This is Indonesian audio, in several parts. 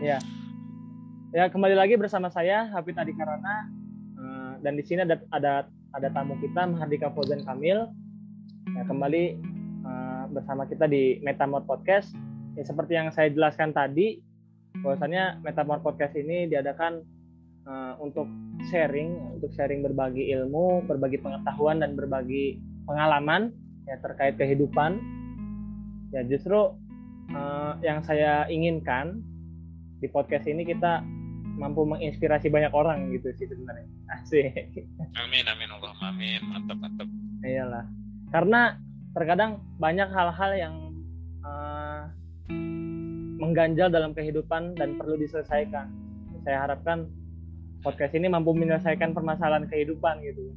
Ya. Ya, kembali lagi bersama saya Hafid Adi Karana uh, dan di sini ada ada ada tamu kita Mahardika Fauzan Kamil. Ya, kembali uh, bersama kita di Metamor Podcast. Ya, seperti yang saya jelaskan tadi, bahwasannya Metamor Podcast ini diadakan uh, untuk sharing, untuk sharing berbagi ilmu, berbagi pengetahuan dan berbagi pengalaman ya terkait kehidupan. Ya, justru uh, yang saya inginkan di podcast ini kita mampu menginspirasi banyak orang gitu sih sebenarnya. Asik. Amin amin Allah amin mantap mantap. Iyalah. Karena terkadang banyak hal-hal yang uh, mengganjal dalam kehidupan dan perlu diselesaikan. Saya harapkan podcast ini mampu menyelesaikan permasalahan kehidupan gitu.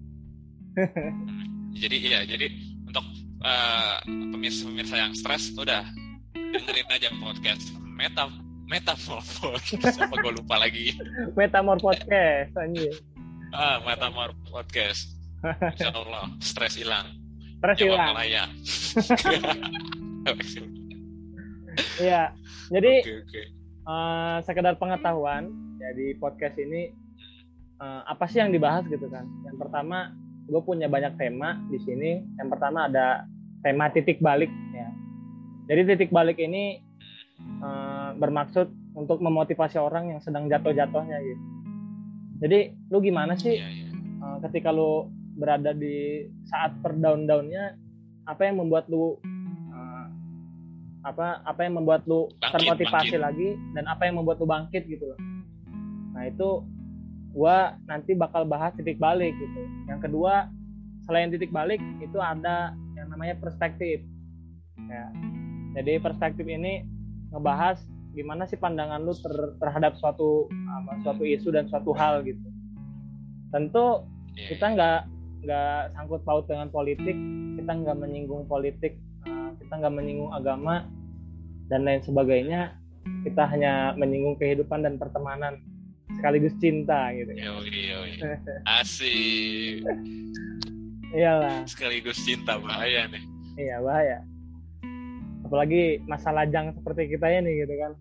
jadi iya jadi untuk uh, pemirsa-pemirsa yang stres udah dengerin aja podcast Meta Metamorphos apa gue lupa lagi? Metamor podcast anjir. Ah Metamor podcast Insya Allah stres hilang. Stres hilang. Ya iya jadi okay, okay. Uh, sekedar pengetahuan jadi podcast ini uh, apa sih yang dibahas gitu kan? Yang pertama gue punya banyak tema di sini. Yang pertama ada tema titik balik ya. Jadi titik balik ini uh, bermaksud untuk memotivasi orang yang sedang jatuh-jatuhnya gitu. Jadi lu gimana sih yeah, yeah. Uh, ketika lu berada di saat terdown-downnya apa yang membuat lu uh, apa apa yang membuat lu bangkit, termotivasi bangkit. lagi dan apa yang membuat lu bangkit gitu loh. Nah itu gua nanti bakal bahas titik balik gitu. Yang kedua selain titik balik itu ada yang namanya perspektif. Ya. Jadi perspektif ini ngebahas gimana sih pandangan lu ter, terhadap suatu apa, suatu isu dan suatu hal gitu. Tentu iya, kita nggak nggak sangkut paut dengan politik, kita nggak menyinggung politik, uh, kita nggak menyinggung agama dan lain sebagainya. Kita hanya menyinggung kehidupan dan pertemanan sekaligus cinta gitu. Yoi, yoi. Asik. Iyalah. Sekaligus cinta bahaya nih. Iya bahaya apalagi masa lajang seperti kita ini gitu kan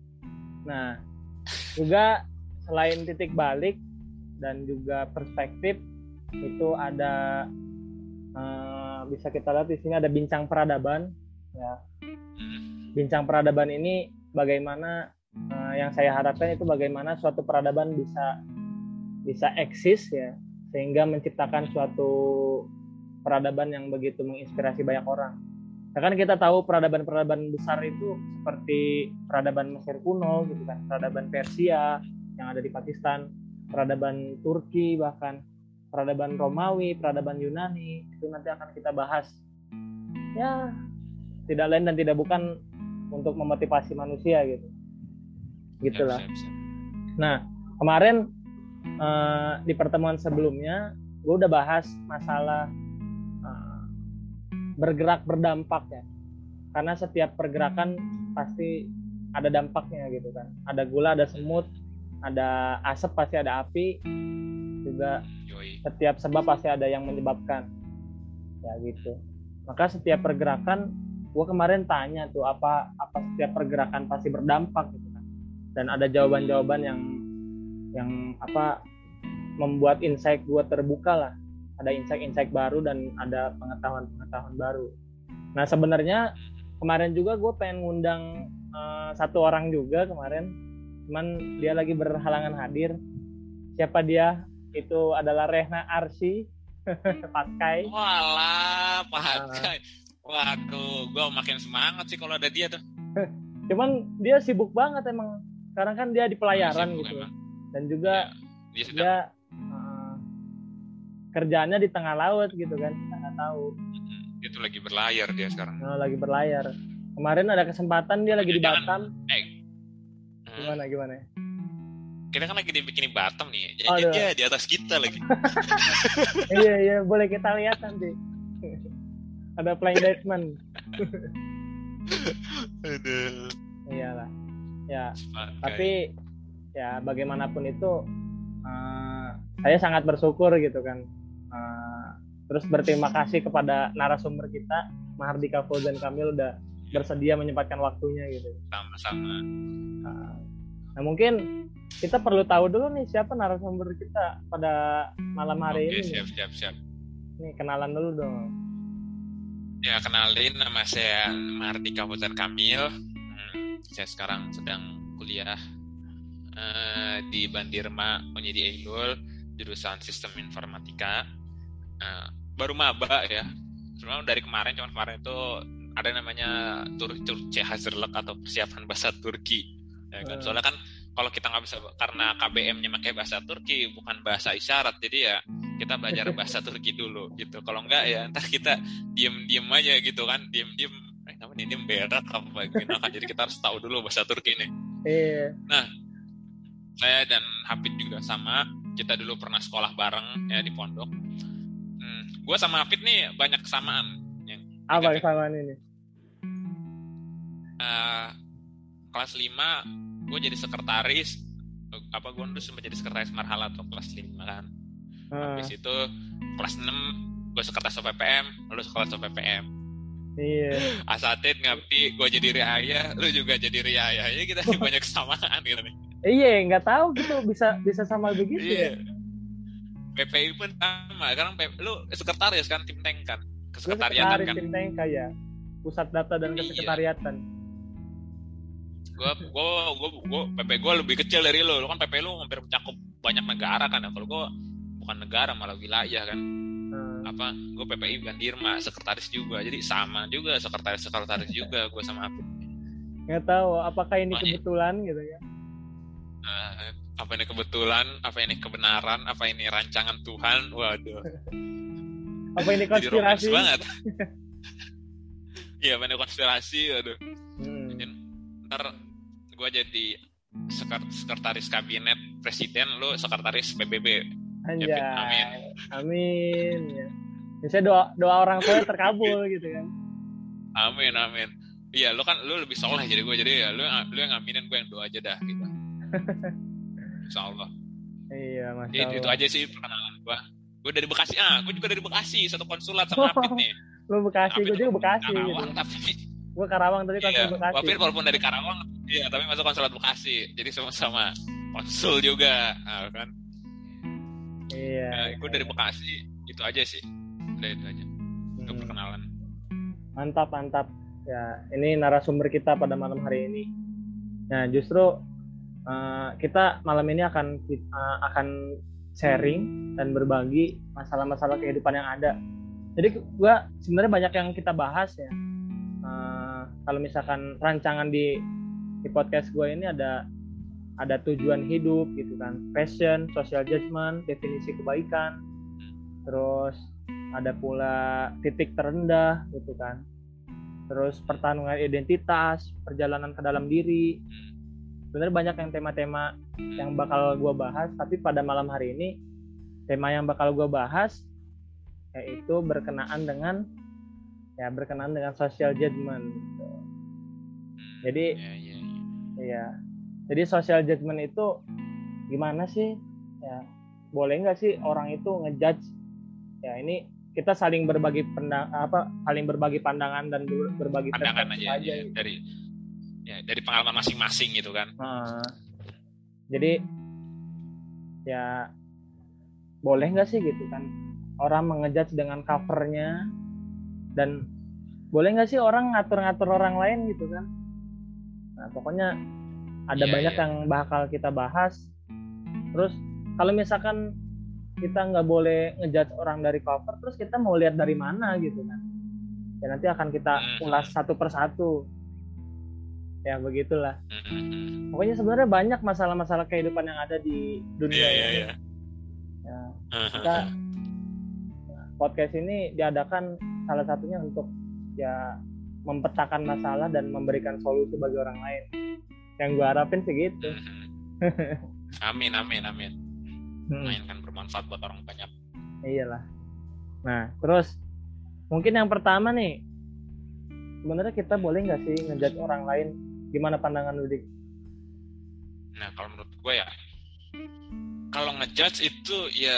nah juga selain titik balik dan juga perspektif itu ada uh, bisa kita lihat di sini ada bincang peradaban ya. Bincang peradaban ini bagaimana uh, yang saya harapkan itu bagaimana suatu peradaban bisa bisa eksis ya. Sehingga menciptakan suatu peradaban yang begitu menginspirasi banyak orang Ya kan kita tahu peradaban-peradaban besar itu seperti peradaban Mesir kuno gitu kan, peradaban Persia yang ada di Pakistan, peradaban Turki bahkan peradaban Romawi, peradaban Yunani itu nanti akan kita bahas. Ya, tidak lain dan tidak bukan untuk memotivasi manusia gitu. Gitulah. Nah, kemarin uh, di pertemuan sebelumnya gue udah bahas masalah bergerak berdampak ya. Karena setiap pergerakan pasti ada dampaknya gitu kan. Ada gula ada semut ada asap pasti ada api juga setiap sebab pasti ada yang menyebabkan. Ya gitu. Maka setiap pergerakan gue kemarin tanya tuh apa apa setiap pergerakan pasti berdampak gitu kan. Dan ada jawaban-jawaban yang yang apa membuat insight gue terbuka lah ada insight-insight baru dan ada pengetahuan-pengetahuan baru. Nah sebenarnya kemarin juga gue pengen ngundang uh, satu orang juga kemarin, cuman dia lagi berhalangan hadir. Siapa dia? Itu adalah Rehna Arsi, Patkai. Walah, Patkai. Waduh, gue makin semangat sih kalau ada dia tuh. cuman dia sibuk banget emang. Sekarang kan dia di pelayaran gitu. Emang. Dan juga ya, dia, dia kerjaannya di tengah laut gitu kan kita nggak tahu. Itu lagi berlayar dia sekarang. Nah, lagi berlayar. Kemarin ada kesempatan dia lagi di Batam. Eh. gimana gimana? Kita kan lagi dibikin Batam nih. Jadi oh, dia di atas kita lagi. Iya iya. Boleh kita lihat nanti. Ada flying Dutchman. Iyalah. Ya. Sepakai. tapi ya bagaimanapun itu uh, saya sangat bersyukur gitu kan Eh, terus berterima kasih kepada narasumber kita Mahardika Fauzan Kamil udah bersedia menyempatkan waktunya gitu sama-sama uh, Nah mungkin kita perlu tahu dulu nih siapa narasumber kita pada malam hari Oke, ini. siap, siap, siap. Nih kenalan dulu dong. Ya, kenalin nama saya Mardika Putar Kamil. Hmm, saya sekarang sedang kuliah eh, di Bandirma Unyidi Eilul, jurusan Sistem Informatika. Eh, baru maba ya. Sebenarnya dari kemarin, cuman kemarin itu ada namanya tur tur Hazırlık atau persiapan bahasa Turki. Ya kan? Hmm. Soalnya kan kalau kita nggak bisa karena KBM-nya pakai bahasa Turki bukan bahasa isyarat jadi ya kita belajar bahasa Turki dulu gitu kalau enggak ya ntar kita diem-diem aja gitu kan diem-diem eh apa nih diem berak apa gimana kan jadi kita harus tahu dulu bahasa Turki nih Iya. saya dan Hafid juga sama kita dulu pernah sekolah bareng ya di pondok gue sama Hafid nih banyak kesamaan. Yang Apa kesamaan ini? eh, kelas 5 gue jadi sekretaris. Apa gue dulu sempat jadi sekretaris marhala atau kelas 5 kan. Ah, habis itu kelas 6 gue sekretaris OPPM lu sekretaris OPPM iya. Asatid ngabdi gue jadi riaya lu juga jadi riaya ya kita banyak kesamaan gitu. Nih Iya, nggak tahu gitu bisa bisa sama begitu iya. ya. PPI pun sama. Sekarang P- lu sekretaris kan tim tank kan? Kesekretariatan sekretaris kan? tim Tengka ya. Pusat data dan Iya. kesekretariatan. gue gue gue gue PP gue lebih kecil dari lu. Lu kan PP lu hampir mencakup banyak negara kan ya. Kalau gue bukan negara malah wilayah kan. Nah, apa gue PPI Bandirma sekretaris juga. Jadi sama juga sekretaris sekretaris juga gue sama Apit nggak tahu apakah ini Makanya- kebetulan gitu ya. Eh, apa ini kebetulan apa ini kebenaran apa ini rancangan Tuhan waduh Apa ini jadi konspirasi? banget iya apa ini konspirasi waduh Hmm. Mungkin ntar gue jadi sekret- sekretaris kabinet presiden lu sekretaris PBB Anjay. Ya, amin. Amin. Ya. Biasanya doa doa orang tua terkabul gitu kan. amin amin iya lu kan lu lebih soleh jadi gue jadi ya lu lu yang ngaminin gue yang doa aja dah gitu Insya Allah Iya, masya itu, Allah. itu aja sih perkenalan gue gue dari Bekasi ah gue juga dari Bekasi satu konsulat sama Apit nih Lu Bekasi, gue juga Bekasi gitu. Karawang tapi Gue Karawang tadi iya konsul Bekasi. Apit walaupun dari Karawang iya tapi masuk konsulat Bekasi jadi sama-sama konsul juga ah, kan Iya. Nah, gue dari Bekasi itu aja sih udah itu aja Hmm. Untuk perkenalan Mantap, mantap. Ya, ini narasumber kita pada malam hari ini. Nah, justru uh, kita malam ini akan uh, akan sharing dan berbagi masalah-masalah kehidupan yang ada. Jadi gua sebenarnya banyak yang kita bahas ya. Uh, kalau misalkan rancangan di di podcast gue ini ada ada tujuan hidup gitu kan, passion, social judgment, definisi kebaikan, terus ada pula titik terendah gitu kan terus pertarungan identitas perjalanan ke dalam diri sebenarnya banyak yang tema-tema yang bakal gue bahas tapi pada malam hari ini tema yang bakal gue bahas yaitu berkenaan dengan ya berkenaan dengan social judgment gitu. jadi iya, iya. Iya. Jadi social judgment itu gimana sih? Ya, boleh nggak sih orang itu ngejudge? Ya ini kita saling berbagi pendang apa saling berbagi pandangan dan ber- berbagi pandangan perspektif aja, ya, dari ya dari pengalaman masing-masing gitu kan. Nah, jadi ya boleh nggak sih gitu kan orang mengejudge dengan covernya? Dan boleh nggak sih orang ngatur-ngatur orang lain gitu kan? Nah pokoknya ada Iya, banyak iya. yang bakal kita bahas. Terus kalau misalkan kita nggak boleh ngejudge orang dari cover terus kita mau lihat dari mana gitu kan? Ya nanti akan kita Hmm. ulas satu persatu ya begitulah Mhm. pokoknya sebenarnya banyak masalah-masalah kehidupan yang ada di dunia iya ini. iya Ya, kita podcast ini diadakan salah satunya untuk ya mempetakan masalah dan memberikan solusi bagi orang lain. Yang gue harapin sih gitu. Mhm. amin amin amin Hmm, main kan bermanfaat buat orang banyak iyalah. Nah, terus mungkin yang pertama nih, sebenarnya kita boleh nggak sih ngejudge orang lain? Gimana pandangan lu dik? nah kalau menurut gue ya kalau ngejudge itu ya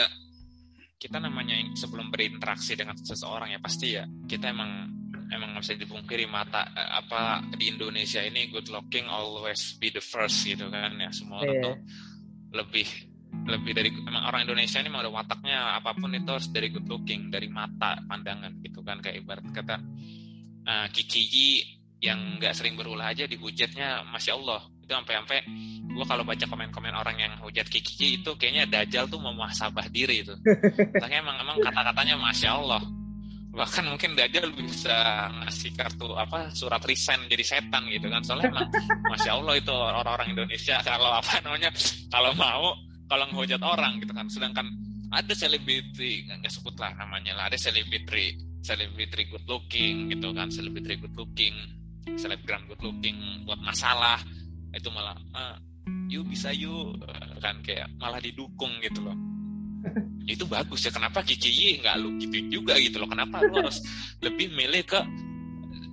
kita namanya yang sebelum berinteraksi dengan seseorang ya pasti ya kita emang emang nggak bisa dipungkiri mata eh, apa di Indonesia ini good looking always be the first gitu kan ya semua yeah. tuh lebih lebih dari emang orang Indonesia ini memang ada wataknya apa pun itu harus dari good looking dari mata pandangan gitu kan kayak ibarat kata uh, Kiki yang nggak sering berulah aja dihujatnya masya Allah. Itu sampai-sampai gue kalau baca komen-komen orang yang hujat Kiki itu kayaknya Dajjal tuh memuasabah diri itu. Makanya emang emang kata-katanya masya Allah. Bahkan mungkin Dajjal bisa ngasih kartu apa surat resign jadi setan gitu kan. Soalnya emang masya Allah itu orang-orang Indonesia kalau apa namanya kalau mau kalau ngehujat orang gitu kan. Sedangkan ada selebriti nggak sebut lah namanya lah. Ada selebriti selebriti good looking gitu kan selebriti good looking selebgram good looking buat masalah. Itu malah ah, you bisa you kan kayak malah didukung gitu loh. Itu bagus ya kenapa Kiki nggak lu gitu juga gitu loh? Kenapa lu harus lebih milih ke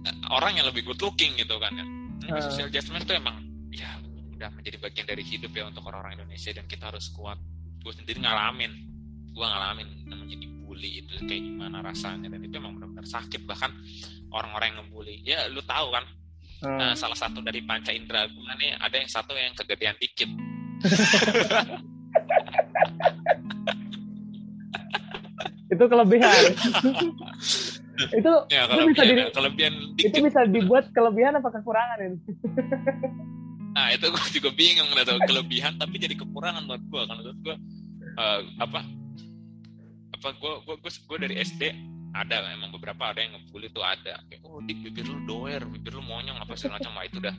eh, orang yang lebih good looking gitu kan ya? Uh. social judgment tuh emang ya udah menjadi bagian dari hidup ya untuk orang-orang Indonesia dan kita harus kuat. Gue sendiri ngalamin gue ngalamin menjadi bully itu kayak gimana rasanya dan itu emang benar-benar sakit. Bahkan orang-orang yang ngebully. Ya lu tahu kan? Uh. nah, salah satu dari panca indera gue nih ada yang satu yang kegedean dikit. Itu kelebihan. Itu ya, itu bisa di, kelebihan itu bisa dibuat kelebihan apa kekurangan ini nah itu gue juga bingung nggak tahu. Kelebihan tapi jadi kekurangan buat gue kan menurut gue uh, apa? Apa gue gue gue dari SD ada emang beberapa ada yang ngebully tuh ada kayak oh di bibir lu doer bibir lu monyong apa segala macam itu dah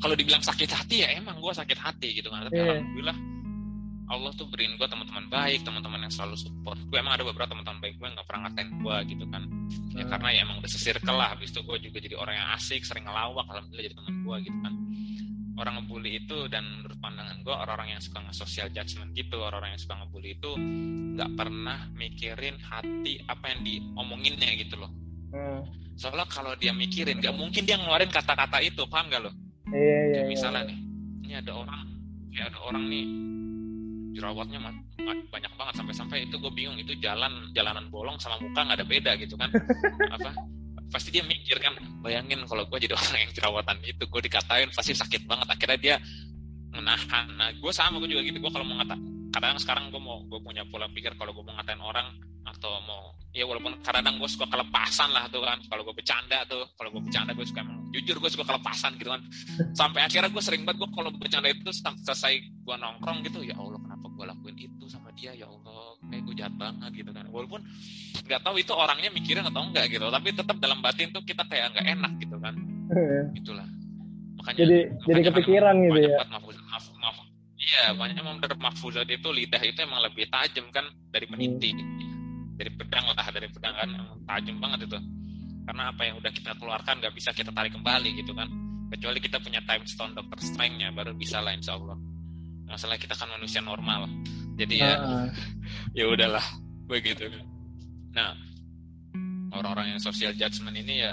kalau dibilang sakit hati ya emang gue sakit hati gitu kan tapi yeah. alhamdulillah Allah tuh beriin gue teman-teman baik, teman-teman yang selalu support. Gue emang ada beberapa teman-teman baik gue nggak pernah ngatain gue gitu kan. Ya hmm. karena ya emang udah sesirkel lah. Habis itu gue juga jadi orang yang asik, sering ngelawak. Alhamdulillah jadi teman gue gitu kan. Orang ngebully itu dan menurut pandangan gue orang-orang yang suka nge-social judgment gitu, orang-orang yang suka ngebully itu nggak pernah mikirin hati apa yang diomonginnya gitu loh. Hmm. Soalnya kalau dia mikirin, nggak mungkin dia ngeluarin kata-kata itu, paham gak lo? Iya, iya, iya. Misalnya nih, ini ada orang, ya ada orang nih jerawatnya banyak banget sampai-sampai itu gue bingung itu jalan jalanan bolong sama muka nggak ada beda gitu kan apa pasti dia mikir kan bayangin kalau gue jadi orang yang jerawatan itu gue dikatain pasti sakit banget. Akhirnya dia menahan. Nah gue sama gue juga gitu. Gue kalau mau ngata kadang sekarang gue mau gue punya pola pikir kalau gue mau ngatain orang atau mau ya walaupun kadang gue suka kelepasan lah tuh kan. Kalau gue bercanda tuh kalau gue bercanda gue suka emang jujur gue suka kelepasan gitu kan. Sampai akhirnya gue sering banget gue kalau bercanda itu selesai gue nongkrong gitu ya allah kenapa gue lakuin itu sama dia? Ya kayak gue jahat banget gitu kan. Walaupun nggak tahu itu orangnya mikirin atau enggak gitu tapi tetap dalam batin tuh kita kayak nggak enak gitu kan. Iya. itulah. Makanya jadi makanya jadi kepikiran kan gitu ya. mahfuz, iya banyak memang dari mahfuzat itu lidah itu emang lebih tajam kan dari peniti hmm. Dari pedang lah dari pedang kan tajam banget itu. Karena apa yang udah kita keluarkan nggak bisa kita tarik kembali gitu kan. Kecuali kita punya time stone dokter strength-nya baru bisa lah insya Allah. Masalah kita kan manusia normal jadi ya uh. ya udahlah begitu. Nah orang-orang yang social judgment ini ya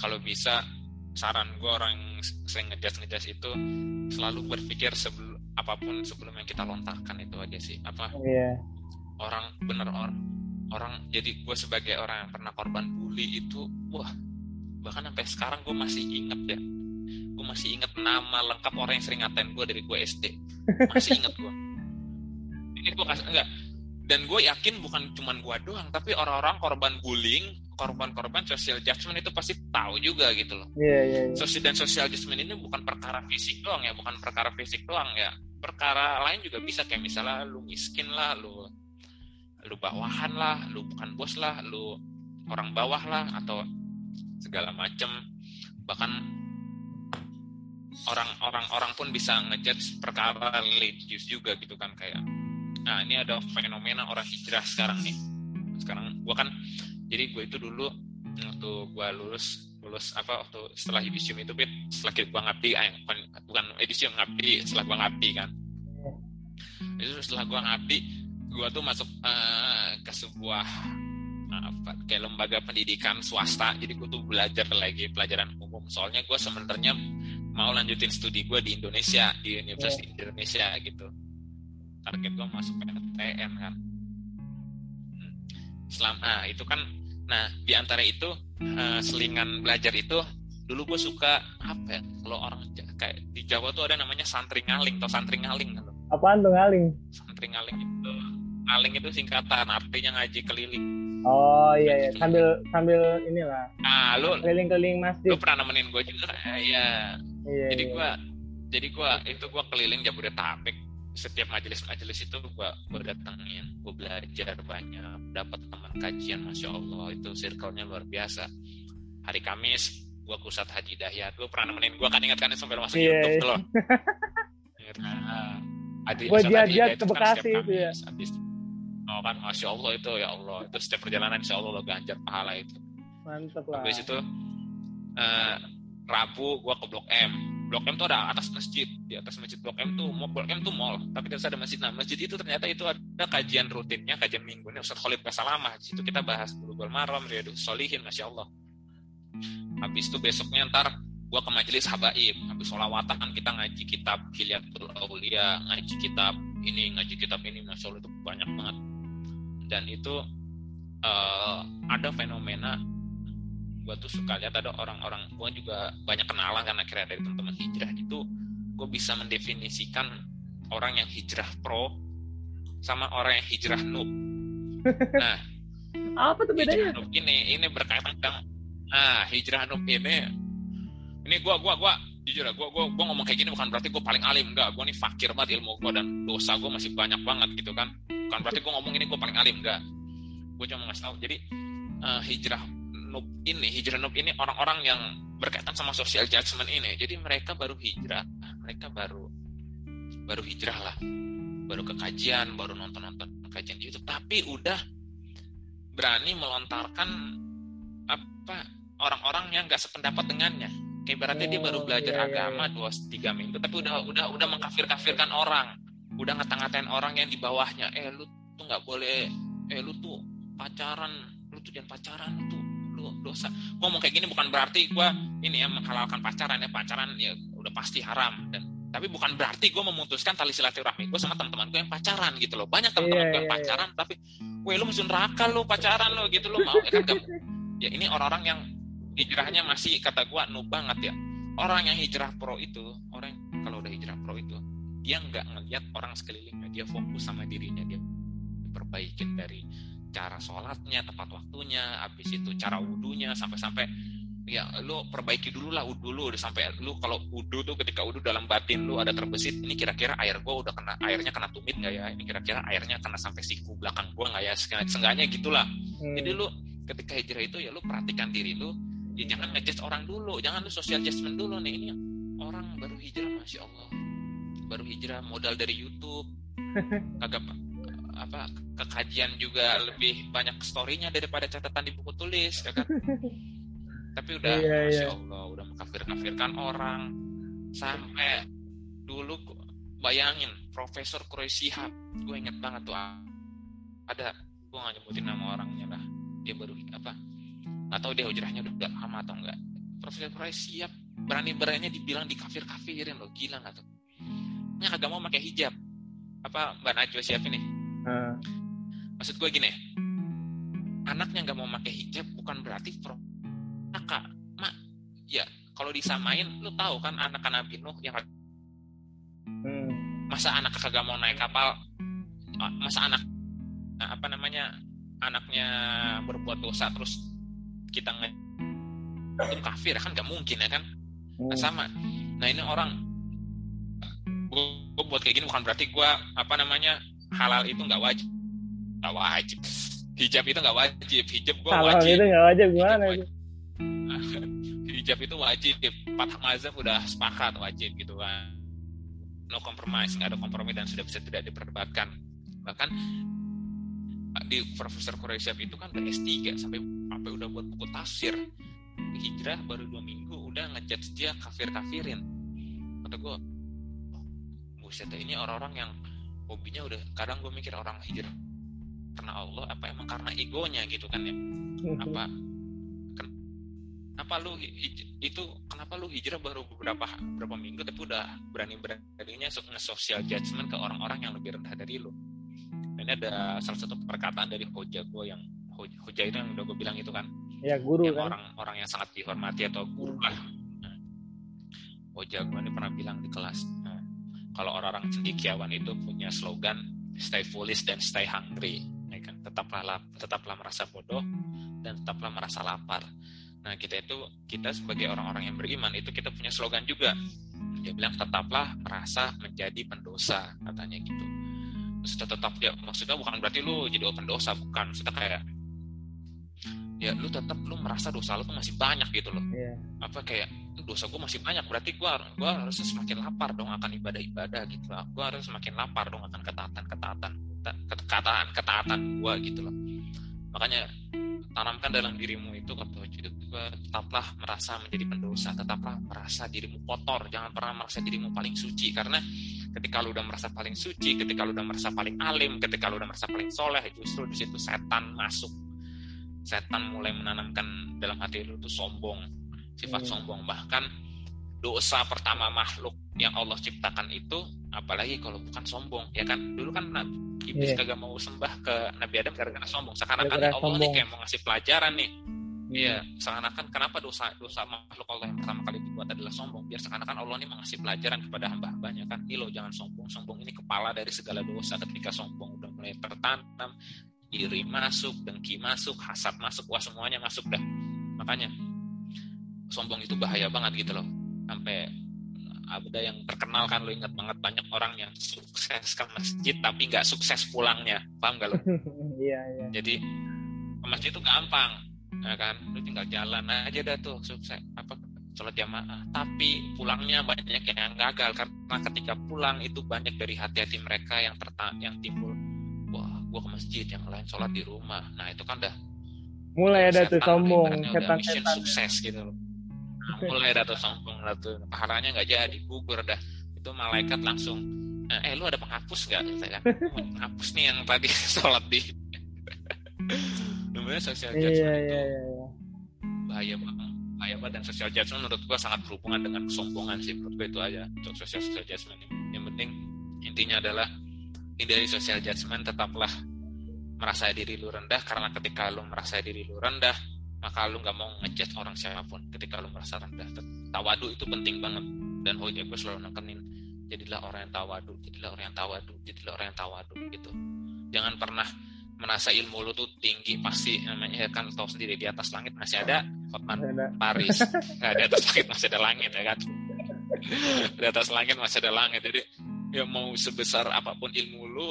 kalau bisa saran gue orang yang sering ngejudge ngejudge itu selalu berpikir sebelum apa pun sebelum yang kita lontarkan itu aja sih. Apa? Yeah. orang bener orang orang jadi gue sebagai orang yang pernah korban bully itu wah bahkan sampai sekarang gue masih inget ya. Gue masih inget nama lengkap orang yang sering ngatain gue dari gue SD masih inget gue ini gue kasih enggak. Dan gue yakin bukan cuma gue doang tapi orang-orang korban bullying korban-korban social judgment itu pasti tahu juga gitu loh. Yeah, yeah, yeah. Sosial dan social judgment ini bukan perkara fisik doang ya bukan perkara fisik doang ya. Perkara lain juga bisa kayak misalnya lu miskin lah lu lu bawahan lah lu bukan bos lah lu orang bawah lah atau segala macem. Bahkan orang-orang orang pun bisa ngejudge perkara religius juga gitu kan kayak nah ini ada fenomena orang hijrah sekarang nih. Sekarang gua kan jadi gue itu dulu waktu gua lulus lulus apa waktu setelah edisium itu bit setelah gua ngabdi eh, bukan, bukan edisium ngabdi setelah gua ngabdi kan. Itu setelah gua ngabdi gue tuh masuk uh, ke sebuah apa kayak lembaga pendidikan swasta. Jadi gue tuh belajar lagi pelajaran umum. Soalnya gue sebenarnya mau lanjutin studi gue di Indonesia di Universitas yeah. Indonesia gitu target gue masuk PTN kan. Hmm. selama nah, itu kan nah di antara itu uh, selingan belajar itu dulu gue suka apa ya kalau orang kayak di Jawa tuh ada namanya santri ngaling atau santri ngaling kan apaan tuh ngaling? Santri ngaling itu. Ngaling itu singkatan artinya ngaji keliling. Oh iya iya sambil sambil inilah. Ah lu keliling-keliling masjid. lu pernah nemenin gue juga? Iya. Iya jadi iya. gue jadi gue itu gue keliling Jabodetabek setiap majelis-majelis itu gue gue datengin gue belajar banyak dapat teman kajian masya allah itu circle-nya luar biasa. Hari Kamis gue kusat Haji Dahyat gue pernah nemenin gue kan? Ingat kan sampai masuk yeah, YouTube tuh loh. Nah, gue dia ke Bekasi itu ya. Habis, oh kan masya Allah itu ya Allah itu setiap perjalanan insya Allah lo ganjar pahala itu. Mantap lah. Habis itu uh, Rabu gue ke Blok M Blok M tuh ada atas masjid. Di atas masjid Blok M tuh mau Blok M tuh mall. Tapi terus ada masjid. Nah masjid itu ternyata itu ada kajian rutinnya kajian minggunya. Ustaz Khalid Basalamah di situ kita bahas dulu. Malam Riyadus Solihin Masya Allah. Habis itu besoknya ntar gua ke majelis habaib. Habis sholawatan kita ngaji kitab Hilyatul Aulia ngaji kitab ini ngaji kitab ini. Masya Allah itu banyak banget. Dan itu uh, ada fenomena gue tuh suka lihat ada orang-orang gue juga banyak kenalan kan akhirnya dari teman-teman hijrah. Itu gue bisa mendefinisikan orang yang hijrah pro sama orang yang hijrah noob. Nah apa tuh bedanya? hijrah noob ini ini berkaitan dengan nah hijrah noob ini ini gue gue gue jujur ya gue gue gue ngomong kayak gini bukan berarti gue paling alim enggak. Gue nih fakir banget ilmu gue dan dosa gue masih banyak banget gitu kan. Bukan berarti gue ngomong ini gue paling alim enggak. Gue cuma ngasih tahu jadi uh, hijrah noob ini, hijrah noob ini orang-orang yang berkaitan sama social judgment ini. Jadi mereka baru hijrah, mereka baru baru hijrah lah, baru ke kajian, baru nonton-nonton kajian YouTube, tapi udah berani melontarkan apa orang-orang yang nggak sependapat dengannya. Kayak berarti oh, dia baru belajar iya, iya. agama dua tiga minggu, tapi udah udah udah mengkafir-kafirkan orang, udah ngata-ngatain orang yang di bawahnya. Eh lu tuh nggak boleh, eh lu tuh pacaran, lu tuh jangan pacaran, tuh dosa. Gue ngomong kayak gini bukan berarti gue ini ya menghalalkan pacaran ya. Pacaran ya udah pasti haram. Dan tapi bukan berarti gue memutuskan tali silaturahmi gue sama teman-teman gue yang pacaran gitu loh. Banyak teman-teman yeah, gue yang iya, iya. pacaran yeah. tapi gue lu masih neraka lu pacaran lu gitu lu mau ya kan? Gak, ya ini orang-orang yang hijrahnya masih kata gue nu banget ya. Orang yang hijrah pro itu orang kalau udah hijrah pro itu dia nggak ngeliat orang sekelilingnya dia fokus sama dirinya dia perbaikin dari cara sholatnya tepat waktunya habis itu cara wudhunya sampai-sampai ya lu perbaiki dulu lah wudhu lu udah sampai lu kalau wudhu tuh ketika wudhu dalam batin lu ada terbesit ini kira-kira air gua udah kena airnya kena tumit nggak ya? Ini kira-kira airnya kena sampai siku belakang gua nggak ya? Seenggaknya gitulah. Hmm. jadi lu ketika hijrah itu ya lu perhatikan diri lu ya jangan ngejudge orang dulu jangan lu social adjustment dulu nih ini orang baru hijrah masya allah. Baru hijrah modal dari YouTube. Kagak apa kekajian juga lebih banyak storynya daripada catatan di buku tulis ya kan? Tapi udah iya, masya iya. allah udah mengkafir kafirkan orang. Sampai dulu bayangin Profesor Kroy Sihab gue inget banget tuh ada gue gak nyebutin nama orangnya lah. Dia baru apa nggak tahu dia hujrahnya udah lama atau enggak Profesor Kroy Sihab berani beraninya dibilang di kafir kafirin loh gila nggak tuh? Kagak mau pakai hijab. Apa Mbak Najwa siap ini Hmm. Maksud gue gini, anaknya nggak mau pakai hijab bukan berarti pro kakak, mak, ya kalau disamain, lu tahu kan anak Nabi Nuh yang hmm. masa anak kagak mau naik kapal, masa anak apa namanya anaknya berbuat dosa terus kita nge itu kafir kan nggak mungkin ya kan nah, hmm. sama nah ini orang gue buat kayak gini bukan berarti gue apa namanya halal itu nggak wajib nggak wajib. Hijab itu nggak wajib. Hijab gua wajib. itu nggak wajib gimana hijab, hijab itu wajib. Empat mazhab udah sepakat wajib gitu kan. No compromise nggak ada kompromi dan sudah bisa tidak diperdebatkan. Bahkan di Profesor Quraisyab itu kan udah S3 sampai sampai udah buat buku tafsir. Hijrah baru dua minggu udah ngejudge dia kafir kafirin kata gue oh, buset ini orang-orang yang hobinya udah kadang gue mikir orang hijrah karena Allah apa emang karena egonya gitu kan ya? Mhm. apa kenapa lu itu kenapa lu hijrah baru beberapa beberapa minggu tapi udah berani beraninya nge-social judgment ke orang-orang yang lebih rendah dari lu? Ini ada salah satu perkataan dari hoja gue yang Hoja itu yang udah gue bilang itu kan? Ya guru yang kan? orang orang yang sangat dihormati atau guru lah. Nah, Hoja gue ini pernah bilang di kelas nah, kalau orang-orang cendikiawan itu punya slogan stay foolish dan stay hungry ya kan. Tetaplah tetaplah merasa bodoh dan tetaplah merasa lapar. Nah kita itu kita sebagai orang-orang yang beriman itu kita punya slogan juga. Dia bilang tetaplah merasa menjadi pendosa katanya gitu. Maksudnya tetap ya maksudnya bukan berarti lu jadi pendosa bukan. Maksudnya kayak ya lu tetap lu merasa dosa lu tuh masih banyak gitu loh. Yeah. apa kayak dosa gue masih banyak berarti gue gua harus semakin lapar dong akan ibadah-ibadah gitu loh gue harus semakin lapar dong akan ketaatan-ketaatan ketaatan ketaatan gue gitu loh. Makanya tanamkan dalam dirimu itu kata juga tetaplah merasa menjadi pendosa tetaplah merasa dirimu kotor jangan pernah merasa dirimu paling suci. Karena ketika lu udah merasa paling suci ketika lu udah merasa paling alim ketika lu udah merasa paling soleh justru di situ setan masuk setan mulai menanamkan dalam hati lu tuh sombong sifat hmm. sombong bahkan dosa pertama makhluk yang Allah ciptakan itu apalagi kalau bukan sombong ya kan dulu kan iblis yeah. kagak mau sembah ke Nabi Adam gara-gara sombong sekarang kan Allah sombong. nih kayak mau ngasih pelajaran nih Iya, hmm. seakan-akan kenapa dosa dosa makhluk Allah yang pertama kali dibuat adalah sombong. Biar seakan-akan Allah ini mengasih pelajaran kepada hamba-hambanya kan. Ini loh jangan sombong. Sombong ini kepala dari segala dosa. Ketika sombong udah mulai tertanam, iri masuk, dengki masuk, hasad masuk, wah semuanya masuk dah. Makanya sombong itu bahaya banget gitu loh. Sampai ada yang terkenal kan lo ingat banget banyak orang yang sukses ke masjid tapi nggak sukses pulangnya paham gak lo? Iya iya. Jadi ke masjid itu gampang, ya kan? Lo tinggal jalan aja dah tuh sukses apa sholat jamaah. Tapi pulangnya banyak yang gagal karena ketika pulang itu banyak dari hati-hati mereka yang terta yang timbul, gua ke masjid yang lain sholat di rumah. Nah itu kan dah mulai ada tuh sombong, setan-setan. sukses gitu loh. Mulai dah tuh sombong dah tuh. Pahalanya nggak jadi gugur dah. Itu malaikat langsung eh lu ada penghapus nggak? Saya kan. Penghapus nih yang tadi sholat di namanya social iya, judgment iya, itu. iya, iya. bahaya banget bahaya banget. Dan social judgment menurut gua sangat berhubungan dengan kesombongan sih menurut gua itu aja untuk social social judgment yang penting intinya adalah hindari social judgment tetaplah merasa diri lu rendah karena ketika lu merasa diri lu rendah maka lu nggak mau ngejudge orang siapa pun. Ketika lu merasa rendah tawadu itu penting banget. Dan Hoja gue selalu nekenin jadilah orang yang tawadu jadilah orang yang tawadu jadilah orang yang tawadu gitu. Jangan pernah merasa ilmu lu tuh tinggi pasti namanya kan tahu sendiri di atas langit masih ada Hotman Paris. Nggak di atas langit masih ada langit ya kan? Di atas langit masih ada langit. Jadi ya mau sebesar apa pun ilmu lu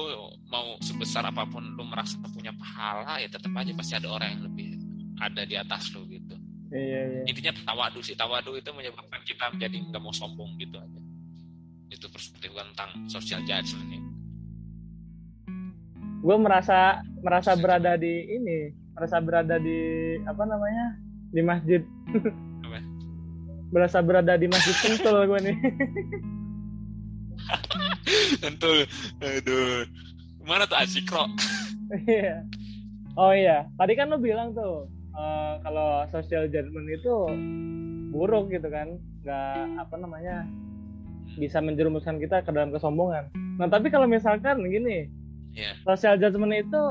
mau sebesar apa pun lu merasa punya pahala ya tetap aja pasti ada orang yang lebih ada di atas lo gitu. Iya, iya. Intinya tawadu sih. Tawadu itu menyebabkan kita menjadi nggak mau sombong gitu aja. Itu perspektif tentang social judgment ini. Gue merasa merasa berada di ini, merasa berada di apa namanya di masjid. Apa? berasa berada di masjid Sentul gue nih. Sentul, aduh. Mana tuh Asikro? Iya. oh iya, tadi kan lo bilang tuh uh, kalau social judgment itu buruk gitu kan nggak apa namanya bisa menjerumuskan kita ke dalam kesombongan nah tapi kalau misalkan gini yeah. social judgment itu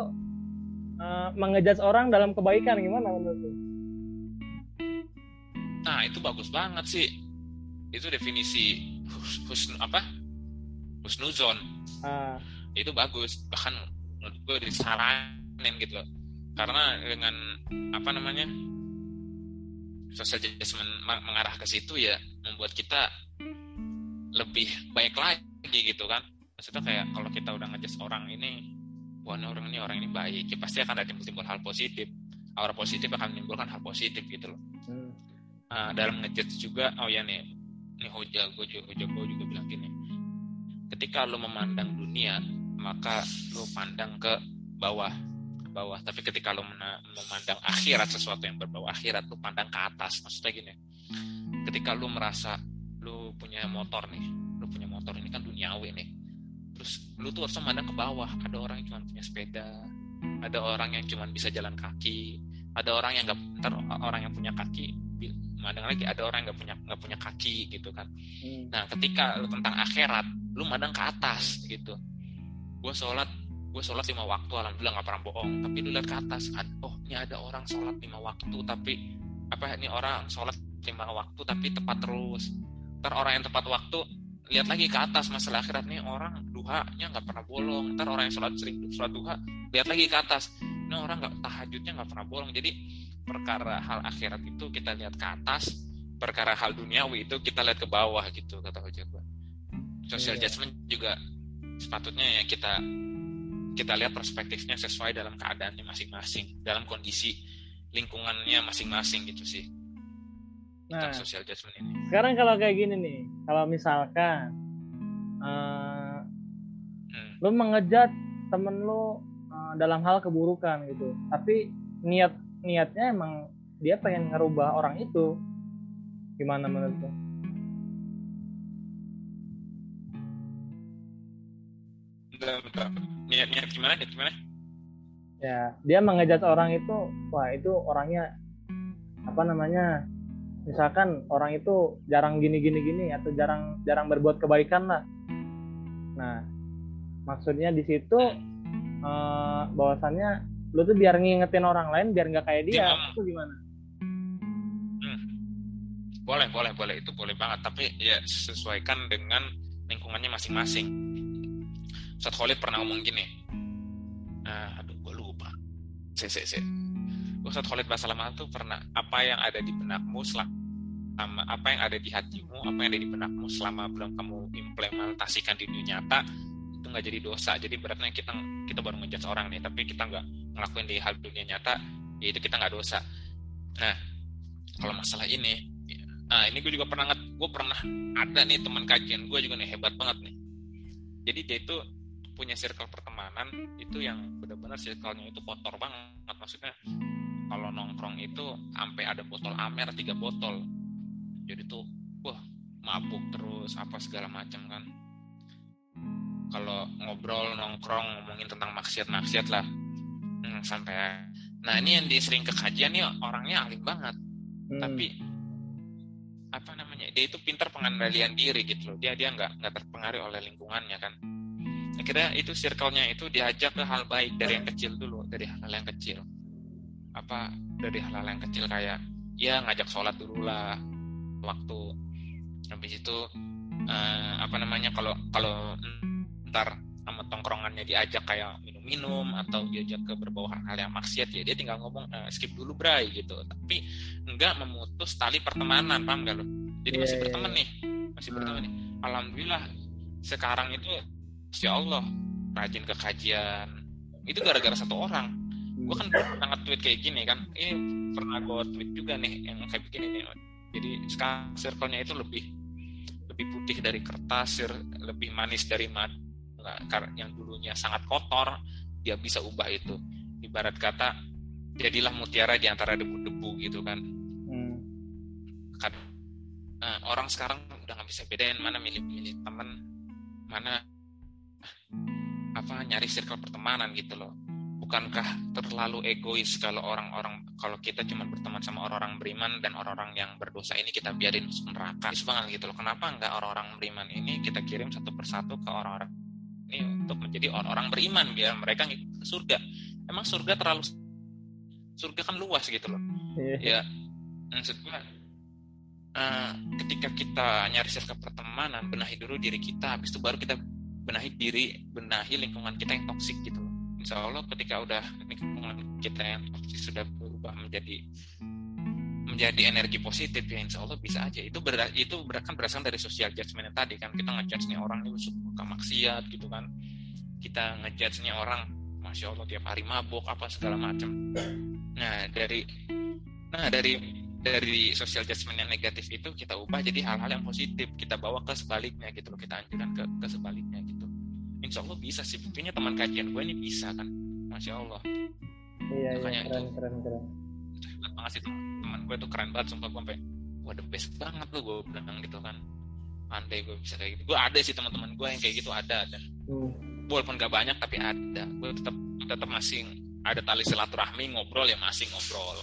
uh, mengejudge orang dalam kebaikan gimana menurut lu? Nah itu bagus banget sih itu definisi hus, hus apa husnuzon. Ah. itu bagus. Bahkan menurut gue disaranin gitu karena dengan apa namanya social mengarah ke situ ya membuat kita lebih baik lagi gitu kan. Maksudnya kayak kalau kita udah ngejudge orang ini wah orang ini orang ini baik ya pasti akan ada timbul-timbul hal positif. Aura positif akan menimbulkan hal positif gitu loh. Hmm. nah, dalam ngejudge juga oh ya nih nih hoja gue juga hoja gue juga bilang gini ketika lo memandang dunia maka lo pandang ke bawah bawah. Tapi ketika lo memandang akhirat sesuatu yang berbau akhirat lo pandang ke atas. Maksudnya gini ketika lo merasa lo punya motor nih lo punya motor ini kan duniawi nih. Terus lo tuh harus memandang ke bawah. Ada orang yang cuma punya sepeda ada orang yang cuma bisa jalan kaki ada orang yang nggak ntar orang yang punya kaki memandang lagi ada orang nggak punya nggak punya kaki gitu kan. Hmm. nah ketika lo tentang akhirat lo memandang ke atas gitu. Gue sholat gue sholat lima waktu alhamdulillah nggak pernah bohong. Tapi lu lihat ke atas oh ini ada orang sholat lima waktu tapi apa ini orang sholat lima waktu tapi tepat terus. Ntar orang yang tepat waktu lihat lagi ke atas masalah akhirat nih orang duhanya nggak pernah bolong. Ntar orang yang sholat sering sholat duha lihat lagi ke atas ini orang nggak tahajudnya nggak pernah bolong jadi perkara hal akhirat itu kita lihat ke atas perkara hal duniawi itu kita lihat ke bawah gitu kata Hoja social yeah. judgment juga sepatutnya ya kita kita lihat perspektifnya sesuai dalam keadaannya masing-masing dalam kondisi lingkungannya masing-masing gitu sih nah social judgment ini sekarang kalau kayak gini nih kalau misalkan uh, hmm. lu mengejat temen lu uh, dalam hal keburukan gitu tapi niat niatnya emang dia pengen ngerubah orang itu gimana menurut lu? Niat-niat gimana? Niat gimana? Ya, dia mengejat orang itu, wah itu orangnya apa namanya? Misalkan orang itu jarang gini gini gini atau jarang jarang berbuat kebaikan lah. Nah, maksudnya di situ uh, bahwasannya lu tuh biar ngingetin orang lain biar nggak kayak dia, ya, itu gimana? Hmm. Boleh, boleh, boleh itu boleh banget. Tapi ya sesuaikan dengan lingkungannya masing-masing Ustaz Khalid pernah ngomong gini uh, aduh gue lupa se se se Ustaz Khalid Basalamah itu pernah apa yang ada di benakmu selama apa yang ada di hatimu apa yang ada di benakmu selama belum kamu implementasikan di dunia nyata itu nggak jadi dosa. Jadi beratnya kita kita baru ngejudge orang nih tapi kita nggak ngelakuin di hal dunia nyata ya itu kita nggak dosa. Nah kalau masalah ini nah ini gue juga pernah gue pernah ada nih teman kajian gue juga nih hebat banget nih. Jadi dia itu punya circle pertemanan itu yang benar-benar circle-nya itu kotor banget. Maksudnya kalau nongkrong itu sampai ada botol amer tiga botol. Jadi tuh wah mabuk terus apa segala macam kan kalau ngobrol nongkrong ngomongin tentang maksiat-maksiat lah. Hmm, sampai nah ini yang disering ke kajian nih orangnya alim banget. Hmm. tapi apa namanya dia itu pintar pengendalian diri gitu loh. Dia dia nggak nggak terpengaruh oleh lingkungannya kan. Akhirnya itu circle-nya itu diajak ke hal baik dari yang kecil dulu dari hal-hal yang kecil. Apa dari hal-hal yang kecil kayak ya ngajak sholat dulu lah waktu. Habis itu uh, apa namanya kalau kalau ntar sama tongkrongannya diajak kayak minum-minum atau diajak ke berbau hal yang maksiat ya dia tinggal ngomong uh, skip dulu bray gitu. Tapi enggak memutus tali pertemanan paham gak lo jadi yeah, masih iya, berteman yeah. nih masih berteman nih. Alhamdulillah sekarang itu Insya Allah rajin ke kajian. Itu gara-gara satu orang. Gue kan pernah nge-tweet kayak gini kan. Ini pernah gue tweet juga nih yang kayak begini nih. Jadi sekarang circle-nya itu lebih lebih putih dari kertas lebih manis dari madu yang dulunya sangat kotor dia bisa ubah itu. Ibarat kata jadilah mutiara di antara debu-debu gitu kan. Hmm. uh, orang sekarang udah nggak bisa bedain mana milih-milih teman mana apa nyari circle pertemanan gitu loh. Bukankah terlalu egois kalau orang-orang kalau kita cuma berteman sama orang-orang beriman dan orang-orang yang berdosa ini kita biarin neraka. Banget gitu loh. Kenapa enggak orang-orang beriman ini kita kirim satu persatu ke orang-orang ini untuk menjadi orang-orang beriman biar mereka ngikut ke surga. Emang surga terlalu surga kan luas gitu loh. Yeah. ya maksud gue uh, ketika kita nyari circle pertemanan benahi dulu diri kita habis itu baru kita benahi diri benahi lingkungan kita yang toksik gitu loh. Insya Allah ketika udah lingkungan kita yang toksik sudah berubah menjadi menjadi energi positif ya insya Allah bisa aja. Itu ber, itu kan berasal dari social judgment yang tadi kan. Kita ngejudge nih orang itu suka maksiat gitu kan. Kita ngejudge nih orang masya Allah tiap hari mabuk apa segala macam. Nah dari nah dari dari social judgment yang negatif itu kita ubah jadi hal-hal yang positif. Kita bawa ke sebaliknya gitu loh kita anjurkan ke, ke sebaliknya gitu. Insya Allah bisa sih buktinya teman kajian gue ini bisa kan. Masya Allah. Iya, iya makanya iya, keren, itu. keren keren itu hebat banget sih teman, gue tuh keren banget sumpah gue sampai wah the best banget lo gue bilang gitu kan. Andai gue bisa kayak gitu. Gue ada sih teman-teman gue yang kayak gitu ada dan hmm. walaupun gak banyak tapi ada. Gue tetap tetap masih ada tali silaturahmi ngobrol ya masih ngobrol.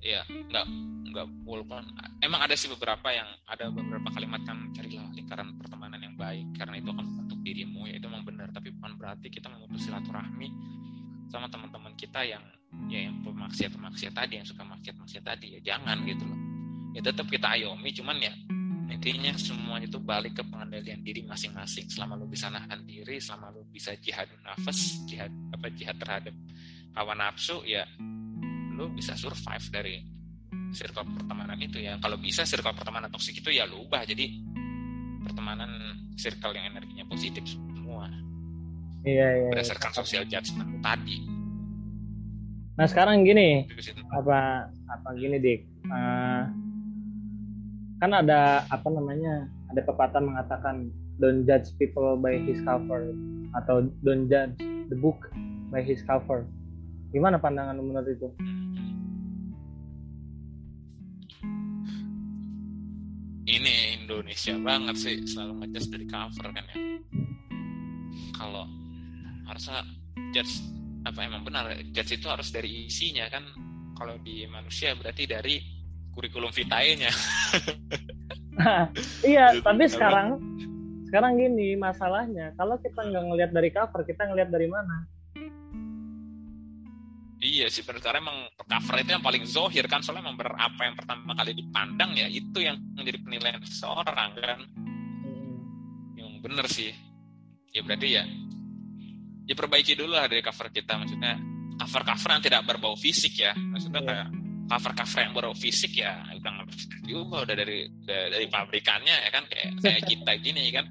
Iya, nggak nggak walaupun emang ada sih beberapa yang ada beberapa kalimat kan carilah lingkaran pertemanan yang baik karena itu akan membentuk dirimu ya itu memang benar. Tapi bukan berarti kita memutus silaturahmi sama teman-teman kita yang ya yang pemaksiat pemaksiat tadi yang suka maksiat maksiat tadi. Ya jangan gitu loh. Ya tetap kita ayomi cuman ya intinya semuanya itu balik ke pengendalian diri masing-masing. Selama lu bisa nahan diri selama lu bisa jihad nafas jihad apa jihad terhadap hawa nafsu ya lu bisa survive dari circle pertemanan itu ya. Kalau bisa circle pertemanan toksik itu ya lu ubah jadi pertemanan circle yang energinya positif semua. Iya, iya, iya. berdasarkan social judgment tadi nah sekarang gini apa apa gini dik? Uh, kan ada apa namanya ada pepatah mengatakan don't judge people by his cover atau don't judge the book by his cover. Gimana pandangan menurut itu? Ini Indonesia banget sih selalu ngejudge dari cover kan ya. Kalau harusnya judge apa emang benar judge itu harus dari isinya kan kalau di manusia berarti dari kurikulum vitae-nya. iya, gitu. tapi sekarang sekarang gini masalahnya, kalau kita nggak ngelihat dari cover, kita ngelihat dari mana? Iya sih, karena emang cover itu yang paling zohir kan, soalnya emang apa yang pertama kali dipandang ya itu yang menjadi penilaian seseorang kan. Hmm. Yang bener sih. Ya berarti ya, ya perbaiki dulu lah dari cover kita, maksudnya cover-cover yang tidak berbau fisik ya, maksudnya yeah. kayak cover-cover yang baru fisik ya udah nggak bisa diubah udah dari dari pabrikannya ya kan. Kayak kayak kita gini kan.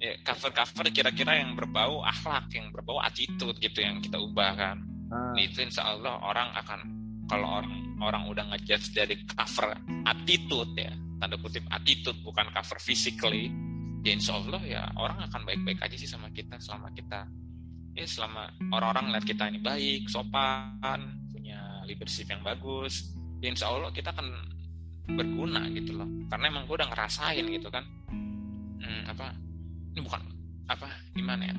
Ya cover-cover kira-kira yang berbau akhlak yang berbau attitude gitu yang kita ubah kan. Hmm. itu insya Allah orang akan kalau orang orang udah ngejudge dari cover attitude ya tanda kutip attitude bukan cover physically ya insya Allah ya orang akan baik-baik aja sih sama kita selama kita ya selama orang-orang lihat kita ini baik sopan leadership yang bagus ya insya Allah kita akan berguna gitu loh. Karena emang gue udah ngerasain gitu kan. Hmm, apa ini bukan apa gimana ya?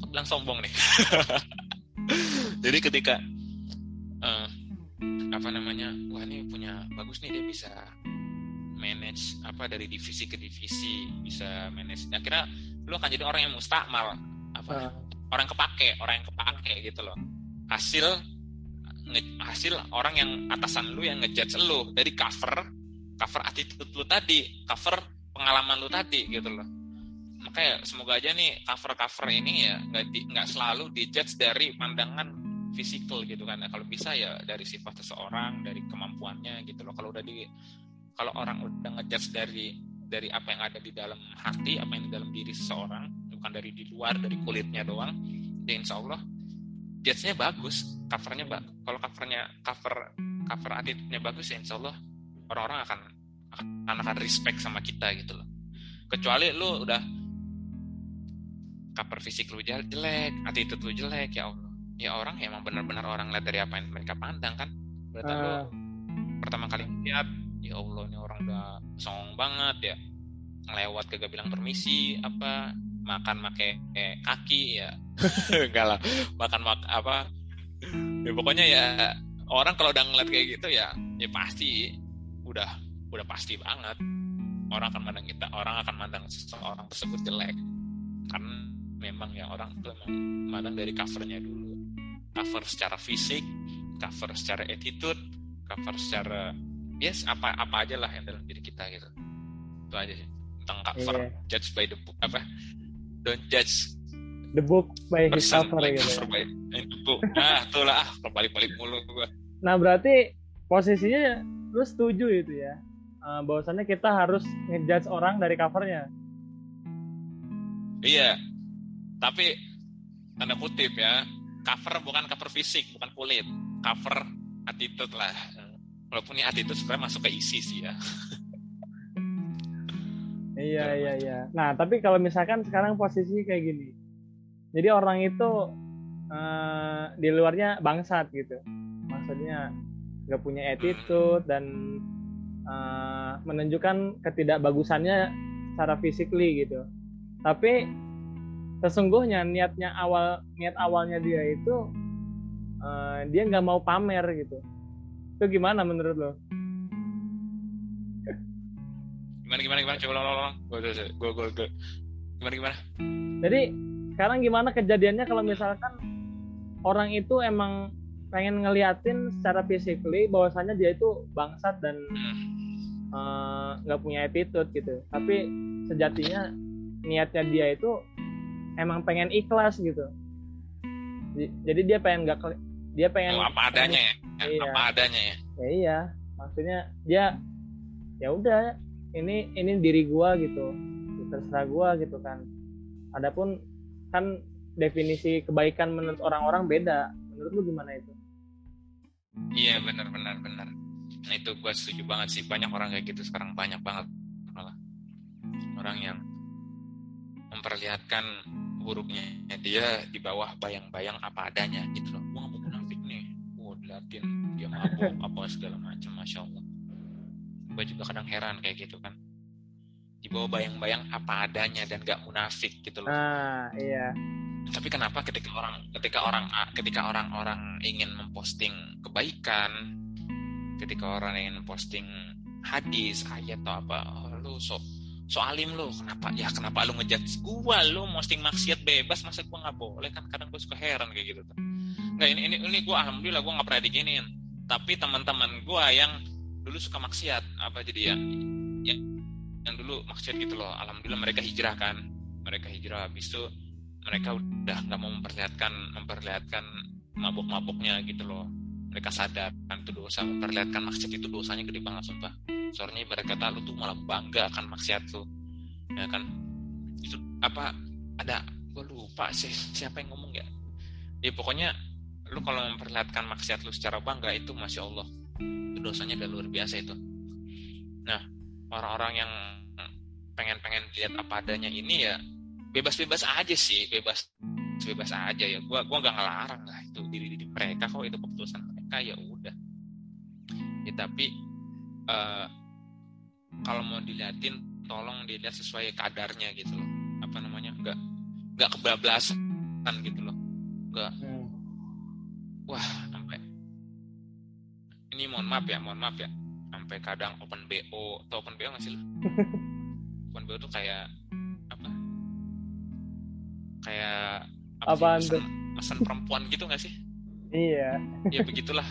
Aku bilang sombong nih. Jadi ketika uh, apa namanya wah ini punya bagus nih dia bisa manage apa dari divisi ke divisi bisa manage. Akhirnya lu akan jadi orang yang mustakmal apa uh. orang kepake orang yang kepake gitu loh. Hasil hasil orang yang atasan lu yang ngejudge lu. Dari cover cover attitude lu tadi cover pengalaman lu tadi gitu loh. Makanya semoga aja nih cover cover ini ya nggak nggak selalu dijudge dari pandangan fisikal gitu kan. Kalau bisa ya dari sifat seseorang dari kemampuannya gitu loh. Kalau udah di kalau orang udah ngejudge dari dari apa yang ada di dalam hati apa yang di dalam diri seseorang bukan dari di luar dari kulitnya doang ya insya Allah judge-nya bagus covernya kalau covernya cover cover attitude-nya bagus ya insya Allah orang-orang akan akan akan respect sama kita gitu loh kecuali lu udah cover fisik lu jelek attitude lu jelek ya Allah ya orang ya emang benar-benar orang lihat dari apa yang mereka pandang kan berarti uh. lu ah. pertama kali lihat ya Allah ini orang udah songong banget ya. Ngelewat kagak bilang permisi apa makan pakai kaki ya. Enggak lah makan mak apa. Ya pokoknya ya orang kalau udah ngeliat kayak gitu ya ya pasti udah udah pasti banget. Orang akan mandang kita orang akan mandang seseorang tersebut jelek. Karena memang ya orang tuh memang mandang dari covernya dulu. Cover secara fisik cover secara attitude cover secara yes apa apa aja lah yang dalam diri kita gitu itu aja sih tentang cover yeah. judge by the book apa don't judge the book by his cover gitu. By book. Nah, tuh lah, balik-balik mulu gua. Nah, berarti posisinya lu setuju itu ya. Uh, bahwasannya kita harus ngejudge orang dari covernya. Iya. Tapi tanda kutip ya, cover bukan cover fisik, bukan kulit. Cover attitude lah. Walaupun ini attitude sebenarnya masuk ke isi sih ya. Iya iya iya. Nah tapi kalau misalkan sekarang posisi kayak gini, jadi orang itu uh, di luarnya bangsat gitu, maksudnya nggak punya attitude dan uh, menunjukkan ketidakbagusannya secara physically gitu. Tapi sesungguhnya niatnya awal niat awalnya dia itu uh, dia nggak mau pamer gitu. Itu gimana menurut lo? gimana gimana gimana? Coba ulang ulang gue gue gue gue gimana gimana? Jadi sekarang gimana kejadiannya kalau misalkan orang itu emang pengen ngeliatin secara physically bahwasannya dia itu bangsat dan eh, nggak uh, punya attitude gitu. Tapi sejatinya niatnya dia itu emang pengen ikhlas gitu. Jadi dia pengen nggak dia pengen oh, apa adanya ya iya. apa adanya ya. Ya iya. Maksudnya dia ya udah ini ini diri gua gitu. Terserah gua gitu kan. Adapun kan definisi kebaikan menurut orang-orang beda. Menurut lu gimana itu? Iya benar benar benar. Nah itu gua setuju banget sih. Banyak orang kayak gitu sekarang banyak banget malah. Orang yang memperlihatkan buruknya dia di bawah bayang-bayang apa adanya gitu loh diliatin dia mabuk apa segala macam masya allah. Gua juga kadang heran kayak gitu kan. Di bawah bayang-bayang apa adanya dan gak munafik gitu loh. Ah iya. Tapi kenapa ketika orang ketika orang ketika orang-orang ingin memposting kebaikan ketika orang ingin memposting hadis ayat atau apa oh, lu sok so alim lo kenapa ya kenapa lu ngejudge gua? Lu posting maksiat bebas masa gua nggak boleh? Kan kadang gua suka heran kayak gitu tuh nggak ini ini ini gua alhamdulillah gua nggak pernah diginiin tapi teman-teman gua yang dulu suka maksiat apa jadi ya? Yang yang dulu maksiat gitu loh. Alhamdulillah mereka hijrah kan. Mereka hijrah habis itu mereka udah nggak mau memperlihatkan memperlihatkan mabuk-mabuknya gitu loh. Mereka sadar kan itu dosa memperlihatkan maksiat itu dosanya gede banget sumpah. Soalnya mereka tahu tuh malah bangga akan maksiat tuh ya kan? Itu apa ada gue lupa sih siapa yang ngomong ya. Ya pokoknya lu kalau memperlihatkan maksiat lu secara bangga itu masya Allah. Itu dosanya udah luar biasa itu. Nah orang-orang yang pengen-pengen lihat apa adanya ini ya bebas-bebas aja sih bebas bebas aja ya. Gua gua nggak ngelarang lah itu diri diri mereka. Kok itu keputusan mereka ya udah. Ya tapi uh, kalau mau diliatin tolong dilihat sesuai kadarnya gitu loh. Apa namanya? Nggak nggak kebablasan gitu loh. Nggak. Wah sampai ini mohon maaf ya mohon maaf ya. Sampai kadang open bo atau open bo nggak sih open bo tuh kayak apa? Kayak apa sih, mesen, perempuan gitu nggak sih? Iya. Ya begitulah.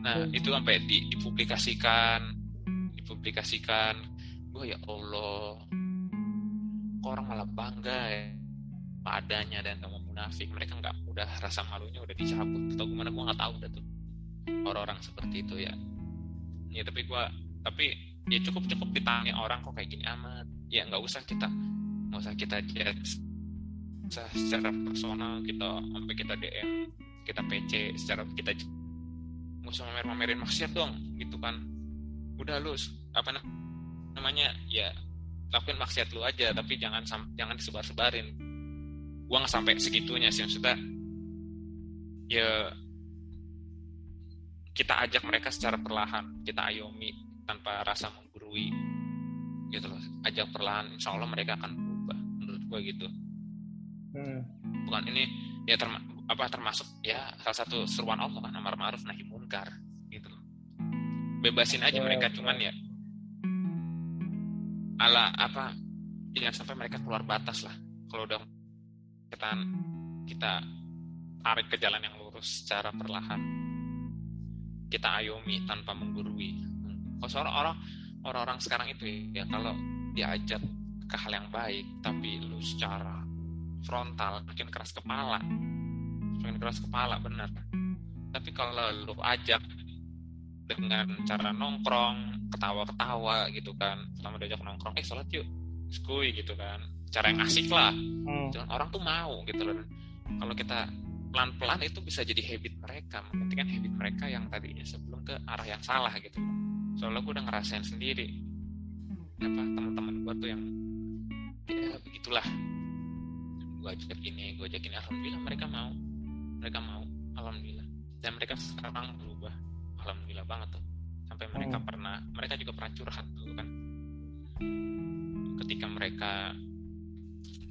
Nah hmm. itu sampai di, dipublikasikan dipublikasikan. Gue ya Allah. Kok orang malah bangga ya padanya dan kamu munafik mereka nggak udah rasa malunya udah dicabut atau gimana gue nggak tahu udah tuh orang-orang seperti itu ya. Ya tapi gue tapi ya cukup cukup ditanya orang kok kayak gini amat. Ya nggak usah kita nggak usah kita judge secara personal kita sampai kita DM kita PC secara kita nggak usah mamer-mamerin maksiat dong gitu kan. Udah lu apa namanya ya lakuin maksiat lu aja tapi jangan jangan disebar-sebarin gua nggak sampai segitunya sih maksudnya ya kita ajak mereka secara perlahan kita ayomi tanpa rasa menggurui gitu loh ajak perlahan insya Allah mereka akan berubah menurut gua gitu. Hmm. bukan ini ya terma apa termasuk ya salah satu seruan Allah kan amar ma'ruf nahi munkar gitu bebasin aja mereka cuman ya ala apa jangan sampai mereka keluar batas lah kalau udah kita kita tarik ke jalan yang lurus secara perlahan. Kita ayomi tanpa menggurui. Kalau seorang orang orang-orang sekarang itu ya kalau diajak ke hal yang baik tapi lu secara frontal makin keras kepala. Makin keras kepala benar. Tapi kalau lu ajak dengan cara nongkrong ketawa-ketawa gitu kan selama diajak nongkrong. Eh sholat yuk. Skui gitu kan cara yang asik lah. Hmm. orang tuh mau gitu loh. Kalau kita pelan-pelan itu bisa jadi habit mereka. Menghentikan habit mereka yang tadinya sebelum ke arah yang salah gitu. Soalnya gue udah ngerasain sendiri. Apa teman-teman gue tuh yang ya begitulah. Gue ajak ini gue ajak ini. Alhamdulillah mereka mau. Mereka mau. Alhamdulillah. Dan mereka sekarang berubah. Alhamdulillah banget tuh. Sampai mereka hmm. pernah mereka juga pernah curhat tuh kan. Ketika mereka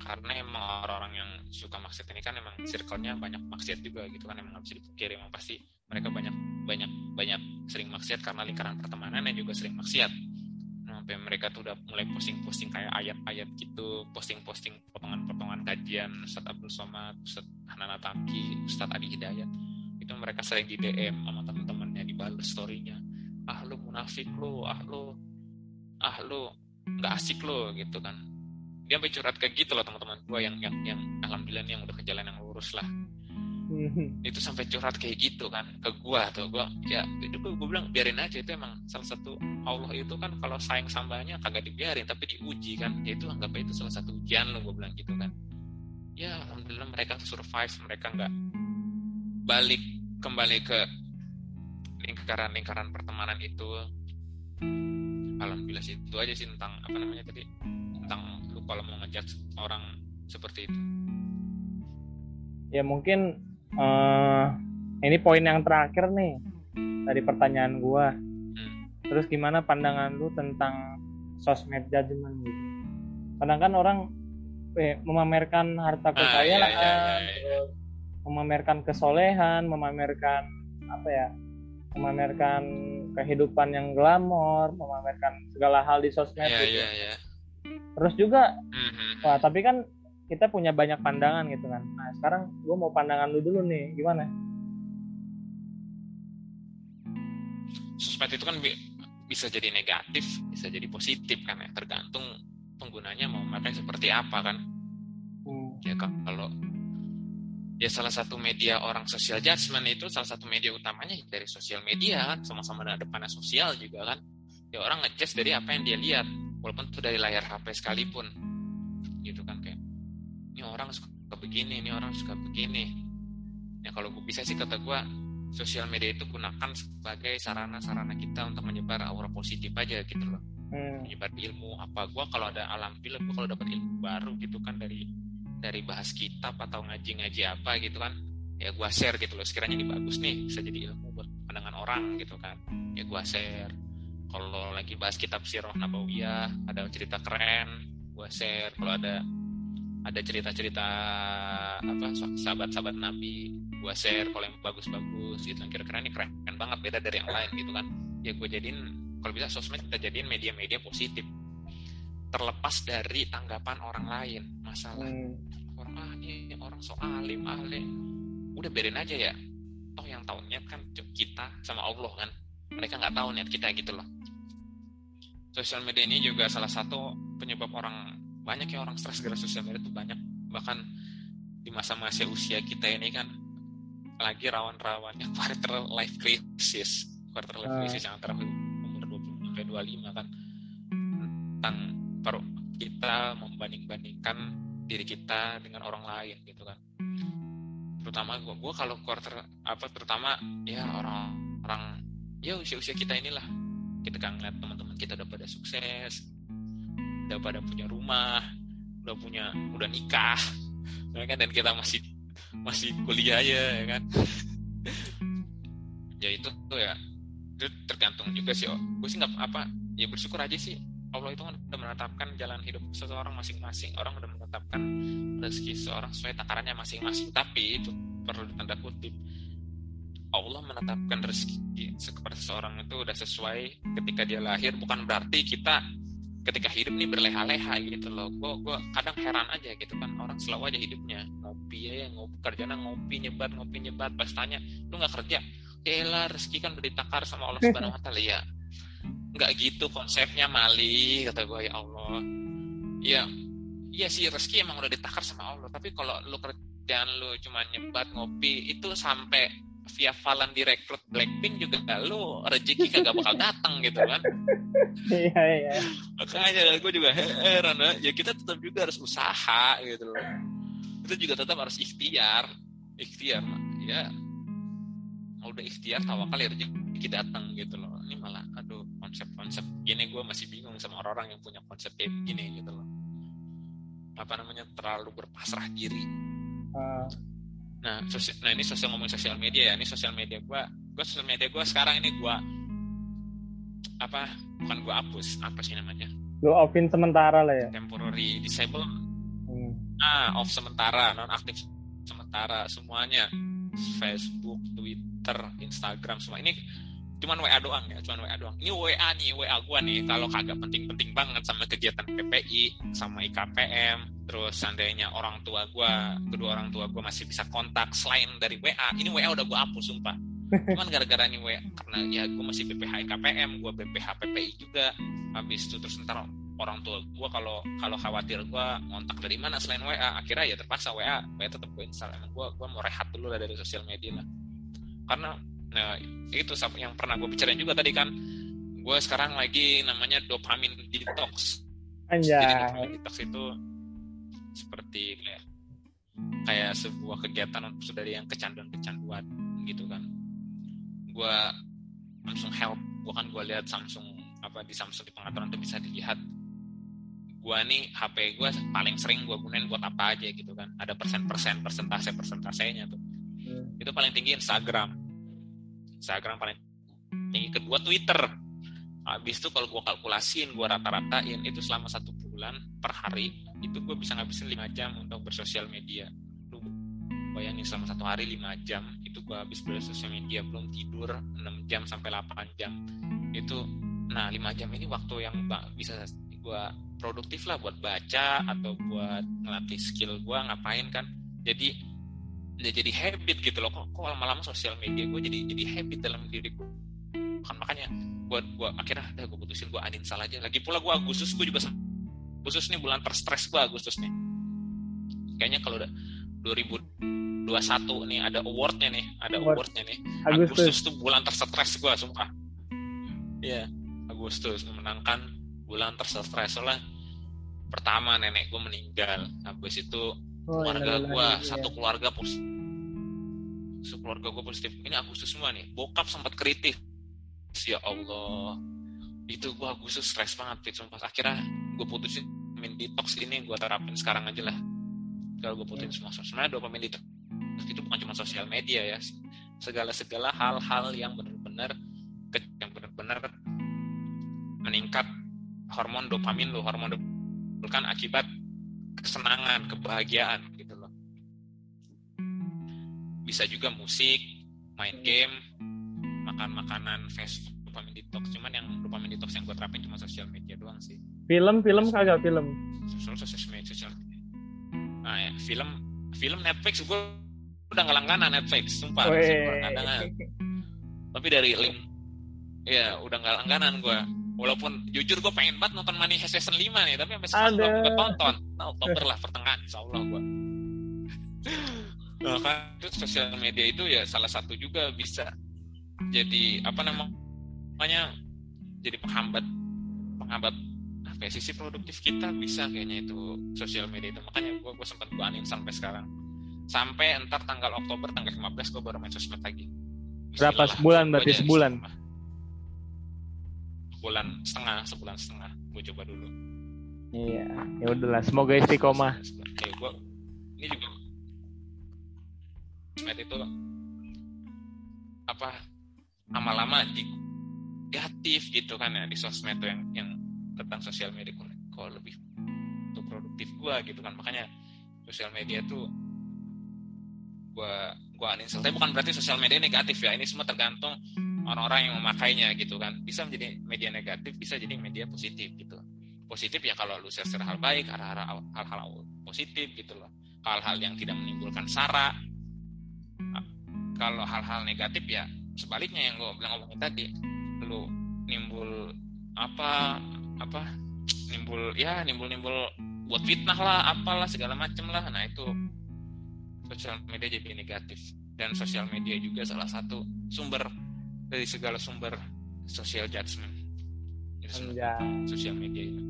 karena emang orang-orang yang suka maksiat ini kan emang circle-nya banyak maksiat juga gitu kan emang gak bisa dipikir emang pasti mereka banyak banyak banyak sering maksiat karena lingkaran pertemanan yang juga sering maksiat emang sampai mereka tuh udah mulai posting-posting kayak ayat-ayat gitu posting-posting potongan-potongan kajian Ustadz Abdul Somad Ustadz Hanana Tamki Ustadz Adi Hidayat. Itu mereka sering di DM sama teman-temannya dibalas storynya. Ah lu munafik lu ah lu ah lu nggak asik lu gitu kan dia sampai curhat kayak gitu loh teman-teman. Gue yang yang yang alhamdulillah yang udah ke jalan yang lurus lah. Hmm. itu sampai curhat kayak gitu kan ke gue tuh. Gue ya itu gue, gue bilang biarin aja itu emang salah satu Allah itu kan kalau sayang sambanya kagak dibiarin tapi diuji kan. Ya itu anggap itu salah satu ujian lo gue bilang gitu kan. Ya alhamdulillah mereka survive mereka nggak balik kembali ke lingkaran-lingkaran pertemanan itu. Alhamdulillah sih itu aja sih tentang apa namanya tadi tentang kalau mau ngejat orang seperti itu ya mungkin uh, ini poin yang terakhir nih dari pertanyaan gua hmm. terus gimana pandangan lu tentang sosmed judgment gitu kadang kan orang eh, memamerkan harta ah, kekayaan ah, iya, iya, iya. memamerkan kesolehan memamerkan apa ya memamerkan kehidupan yang glamor memamerkan segala hal di sosmed yeah, gitu. yeah, yeah terus juga mm-hmm. wah tapi kan kita punya banyak pandangan gitu kan. Nah sekarang gue mau pandangan lu dulu nih gimana? Sosmed itu kan bisa jadi negatif bisa jadi positif kan ya. Tergantung penggunanya mau pakai seperti apa kan. Hmm. ya kalau ya salah satu media orang sosial judgment itu salah satu media utamanya dari sosial media kan. Sama-sama ada depannya sosial juga kan. Ya orang ngecas dari apa yang dia lihat walaupun itu dari layar HP sekalipun. Gitu kan kayak ini orang suka begini ini orang suka begini. Ya kalau gue bisa sih kata gue sosial media itu gunakan sebagai sarana-sarana kita untuk menyebar aura positif aja gitu loh. Hmm. menyebar ilmu. Apa gue kalau ada alhamdulillah gue kalau dapat ilmu baru gitu kan dari dari bahas kitab atau ngaji-ngaji apa gitu kan ya gue share gitu loh. Sekiranya ini bagus nih bisa jadi ilmu buat pandangan orang gitu kan. Ya gue share kalau lagi bahas kitab Sirah Nabawiyah ada cerita keren gue share. Kalau ada ada cerita-cerita apa sahabat-sahabat Nabi gue share. Kalau yang bagus-bagus gitu. Yang kira-kira ini keren, keren banget beda dari yang lain gitu kan. Ya gue jadiin kalau bisa sosmed kita jadiin media-media positif. Terlepas dari tanggapan orang lain masalah. Hmm. orang ah ini orang so alim alim. Udah biarin aja ya. Toh yang tahunya kan kita sama Allah kan. Mereka nggak tahu niat kita gitu loh sosial media ini juga salah satu penyebab orang banyak ya orang stres gara sosial media itu banyak. Bahkan di masa-masa usia kita ini kan lagi rawan-rawannya quarter life crisis. Quarter life ah. crisis yang antara umur 20 sampai 25 kan. Tentang baru kita membanding-bandingkan diri kita dengan orang lain gitu kan. Terutama gue gue kalau quarter apa terutama ya orang-orang ya usia-usia kita inilah kita kan ngeliat teman-teman kita udah pada sukses udah pada punya rumah udah punya udah nikah ya kan? Dan kita masih masih kuliah ya, ya kan? Ya itu tuh ya itu tergantung juga sih oh. gue sih nggak apa ya bersyukur aja sih Allah itu kan udah menetapkan jalan hidup seseorang masing-masing. Orang udah menetapkan rezeki seseorang sesuai takarannya masing-masing. Tapi itu perlu ditanda kutip Allah menetapkan rezeki kepada seseorang itu udah sesuai ketika dia lahir. Bukan berarti kita ketika hidup ini berleha-leha gitu loh. Gue gue kadang heran aja gitu kan. Orang selalu aja hidupnya. Ngopi ya ngopi kerjanya ngopi nyebat ngopi nyebat. Pas tanya lu nggak kerja? Ela rezeki kan udah ditakar sama Allah Subhanahu Wa Taala. Ya nggak gitu konsepnya mali kata gue ya Allah. Ya iya sih rezeki emang udah ditakar sama Allah. Tapi kalau lu kerjaan lu cuma nyebat ngopi itu sampai via Valen direkrut Blackpink juga lu rezeki kagak bakal datang gitu kan. Iya iya. Makanya gue juga heran ya kita tetap juga harus usaha gitu loh. Kita juga tetap harus ikhtiar. Ikhtiar ya. Mau udah ikhtiar tawakal ya rezeki datang gitu loh. Ini malah aduh konsep-konsep gini gue masih bingung sama orang-orang yang punya konsep kayak gini gitu loh. Apa namanya terlalu berpasrah diri. Uh Nah, sosial, nah ini sosial ngomong sosial media ya. Ini sosial media gue, gue sosial media gue sekarang ini gue apa? Bukan gue hapus, apa sih namanya? Lo offin sementara lah ya. Temporary disable. Hmm. Ah, off sementara, non aktif sementara semuanya. Facebook, Twitter, Instagram semua ini cuman WA doang ya cuman WA doang. Ini WA nih WA gua nih kalau kagak penting-penting banget sama kegiatan PPI sama IKPM terus seandainya orang tua gua kedua orang tua gua masih bisa kontak selain dari WA ini WA udah gua hapus sumpah. Cuman gara-gara nih WA karena ya gua masih BPH IKPM gua BPH PPI juga. Habis itu terus ntar orang tua gua kalau kalau khawatir gua kontak dari mana selain WA akhirnya ya terpaksa WA WA tetap gue install emang gua gua mau rehat dulu lah dari sosial media lah. Karena Nah, itu yang pernah gue bicarain juga tadi kan. Gue sekarang lagi namanya dopamin detox. Anjay. Jadi dopamin detox itu seperti kayak, kayak sebuah kegiatan untuk saudari yang kecanduan-kecanduan gitu kan. Gue langsung help. Gue kan gue lihat Samsung apa di Samsung di pengaturan tuh bisa dilihat gue nih HP gue paling sering gue gunain buat apa aja gitu kan ada persen-persen persentase persentasenya tuh hmm. itu paling tinggi Instagram Instagram paling tinggi. Kedua Twitter. Habis itu kalau gue kalkulasiin gue rata-ratain itu selama satu bulan per hari itu gue bisa ngabisin 5 jam untuk bersosial media. Lu bayangin selama satu hari 5 jam itu gue habis bersosial media belum tidur 6 jam sampai 8 jam. Itu nah 5 jam ini waktu yang bisa gue produktif lah buat baca atau buat ngelatih skill gue ngapain kan? Jadi udah jadi habit gitu loh. Kok, kok lama-lama sosial media gue jadi jadi habit dalam diri gue kan makanya gue gue akhirnya udah gue putusin gue uninstall aja. Lagi pula gue Agustus gue juga khusus nih bulan terstres gue Agustus nih. Kayaknya kalau udah 2021 nih ada awardnya nih ada awardnya nih. Agustus, Agustus tuh bulan terstres gue sumpah. Iya yeah, Agustus memenangkan bulan terstres soalnya pertama nenek gue meninggal habis itu oh, keluarga gue iya. satu keluarga positif satu keluarga gue positif. Ini Agustus semua nih bokap sempat kritis. Ya Allah. Itu gue Agustus stres banget fit. Sumpah akhirnya gue putusin min detox ini gue terapin sekarang aja lah. Kalau gue putusin semua sebenarnya dopamin detox itu bukan cuma sosial media ya. Segala segala hal-hal yang benar-benar yang benar-benar meningkat hormon dopamin lo hormon dopamin kan akibat kesenangan, kebahagiaan gitu loh. Bisa juga musik, main game, makan makanan fast food, dopamin detox. Cuman yang dopamin detox yang gue terapin cuma sosial media doang sih. Film, film kagak film. Sosial, sosial media, sosial. Nah ya, film, film Netflix gue udah nggak langganan Netflix, sumpah. Tapi dari link, ya udah nggak langganan gue walaupun jujur gue pengen banget nonton Money Heist Season 5 nih tapi sampai sekarang gue tonton. Nah, Oktober lah pertengahan insya Allah gue nah, kan itu sosial media itu ya salah satu juga bisa jadi apa namanya jadi penghambat penghambat apa ya, sisi produktif kita bisa kayaknya itu sosial media itu. Makanya gue gue sempat gue anin sampai sekarang. Sampai entar tanggal Oktober tanggal 15 gue baru main sosmed lagi. Berapa sebulan berarti? Sebulan sebulan setengah sebulan setengah. Gue coba dulu. Iya ya udahlah semoga istiqomah. Oke, gue ini juga sosmed itu apa lama-lama negatif gitu kan ya di sosmed tuh yang yang tentang sosial media. Kok lebih untuk produktif gue gitu kan. Makanya sosial media tuh gue gue uninstall. Tapi bukan berarti sosial media negatif ya ini semua tergantung orang-orang yang memakainya gitu kan bisa menjadi media negatif bisa jadi media positif gitu. Positif ya kalau lu share, hal baik hal-hal positif gitu loh. Hal-hal yang tidak menimbulkan sara. Kalau hal-hal negatif ya sebaliknya yang gue bilang ngomongin tadi lu nimbul apa apa nimbul ya nimbul nimbul buat fitnah lah apalah segala macem lah. Nah itu sosial media jadi negatif. Dan sosial media juga salah satu sumber dari segala sumber social judgment ya. sosial media itu.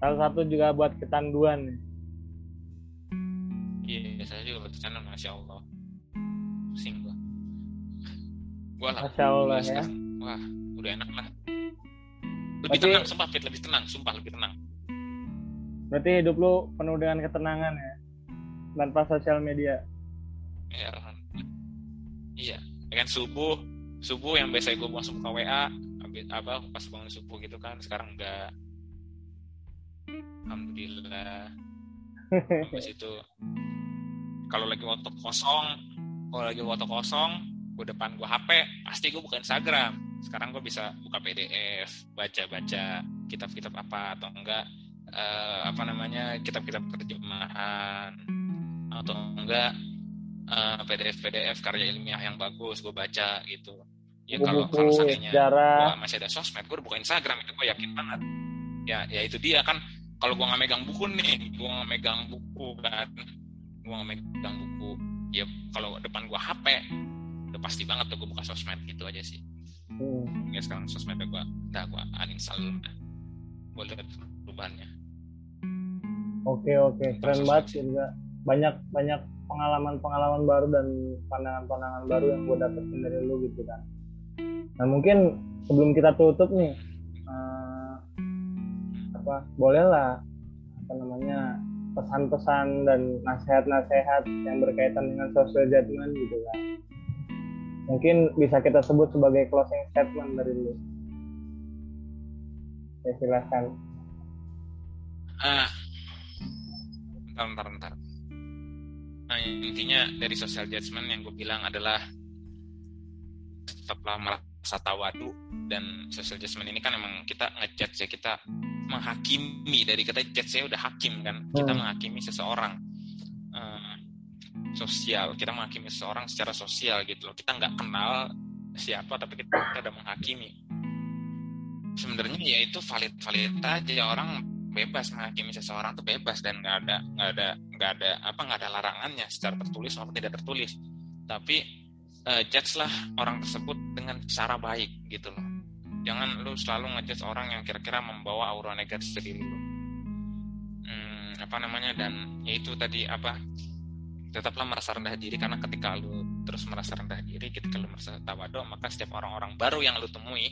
Salah satu juga buat kecanduan. Iya saya juga buat kecanduan masya allah. Pusing gua. Gua lah masya allah ya. wah udah enak lah. Lebih berarti, tenang sumpah fit lebih tenang sumpah lebih tenang. Berarti hidup lu penuh dengan ketenangan ya tanpa sosial media. Ya ya kan subuh subuh yang biasa gue masuk ke WA apa pas bangun subuh gitu kan sekarang enggak. Alhamdulillah. Habis itu kalau lagi waktu kosong kalau lagi waktu kosong gue depan gue HP pasti gue buka Instagram. Sekarang gue bisa buka PDF baca-baca kitab-kitab apa atau enggak uh, apa namanya kitab-kitab terjemahan atau enggak uh, eh, PDF-PDF karya ilmiah yang bagus gue baca gitu. Ya kalau kalau seandainya gue masih ada sosmed gue buka Instagram itu gue yakin banget. Ya ya itu dia kan. Kalau gue nggak megang buku nih gue nggak megang buku kan. Gue nggak megang buku. Ya kalau depan gue HP udah pasti banget tuh gue buka sosmed gitu aja sih. Hmm. ya sekarang sosmednya gue udah gue uninstall. Gue lihat perubahannya. Oke oke. Keren banget juga banyak banyak pengalaman-pengalaman baru dan pandangan-pandangan baru yang gue dapetin dari lu gitu kan. Nah mungkin sebelum kita tutup nih uh, apa bolehlah apa namanya pesan-pesan dan nasihat-nasihat yang berkaitan dengan social judgment gitu kan. Mungkin bisa kita sebut sebagai closing statement dari lu. Ya silahkan ah. Bentar bentar bentar nah intinya dari social judgment yang gue bilang adalah tetaplah merasa tawadu dan social judgment ini kan emang kita ngejudge ya kita menghakimi. Dari kata judge saya udah hakim kan. Kita hmm. menghakimi seseorang uh, sosial. Kita menghakimi seseorang secara sosial gitu loh. Kita nggak kenal siapa tapi kita, kita udah menghakimi. Sebenarnya ya itu valid valid aja. Orang bebas menghakimi seseorang tuh bebas dan nggak ada nggak ada nggak ada apa nggak ada larangannya secara tertulis maupun tidak tertulis. Tapi uh, judge lah orang tersebut dengan cara baik gitu loh. Jangan lu selalu ngejudge orang yang kira-kira membawa aura negatif ke diri lu. Hmm, apa namanya dan ya itu tadi apa tetaplah merasa rendah diri karena ketika lu terus merasa rendah diri ketika lu merasa tawadu maka setiap orang-orang baru yang lu temui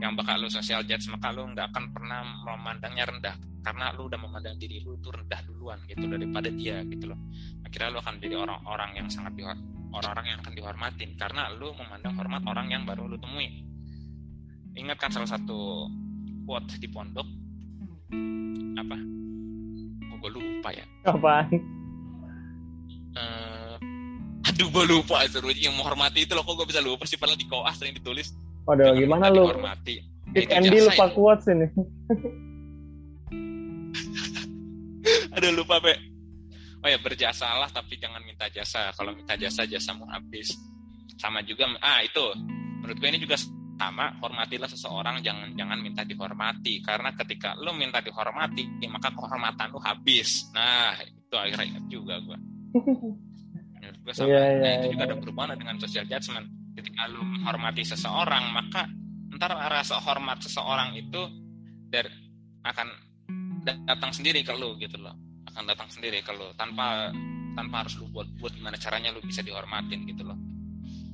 yang bakal lu social judge maka lu nggak akan pernah memandangnya rendah. Karena lu udah memandang diri lu itu rendah duluan gitu daripada dia gitu loh. Akhirnya lu akan jadi orang-orang yang sangat dihor orang-orang yang akan dihormatin. Karena lu memandang hormat orang yang baru lu temui. Ingat kan salah satu quote di pondok? Apa? Oh, gue lupa ya. Apa uh, aduh gue lupa seru yang menghormati itu loh. Kok gue bisa lupa sih? Padahal di koas yang ditulis Waduh, gimana lu? Hormati. Andy lupa kuat sini. Aduh lupa be. Oh ya berjasalah tapi jangan minta jasa. Kalau minta jasa jasamu habis. Sama juga ah itu menurut gue ini juga sama hormatilah seseorang jangan jangan minta dihormati karena ketika lu minta dihormati maka kehormatan lu habis. Nah itu akhirnya ingat juga gue. gue sama yeah, yeah, nah, itu yeah. juga ada berhubungan dengan social judgment ketika lu menghormati seseorang maka ntar rasa hormat seseorang itu dari akan datang sendiri ke lu gitu loh. Akan datang sendiri ke lu tanpa tanpa harus lu buat buat gimana caranya lu bisa dihormatin gitu loh.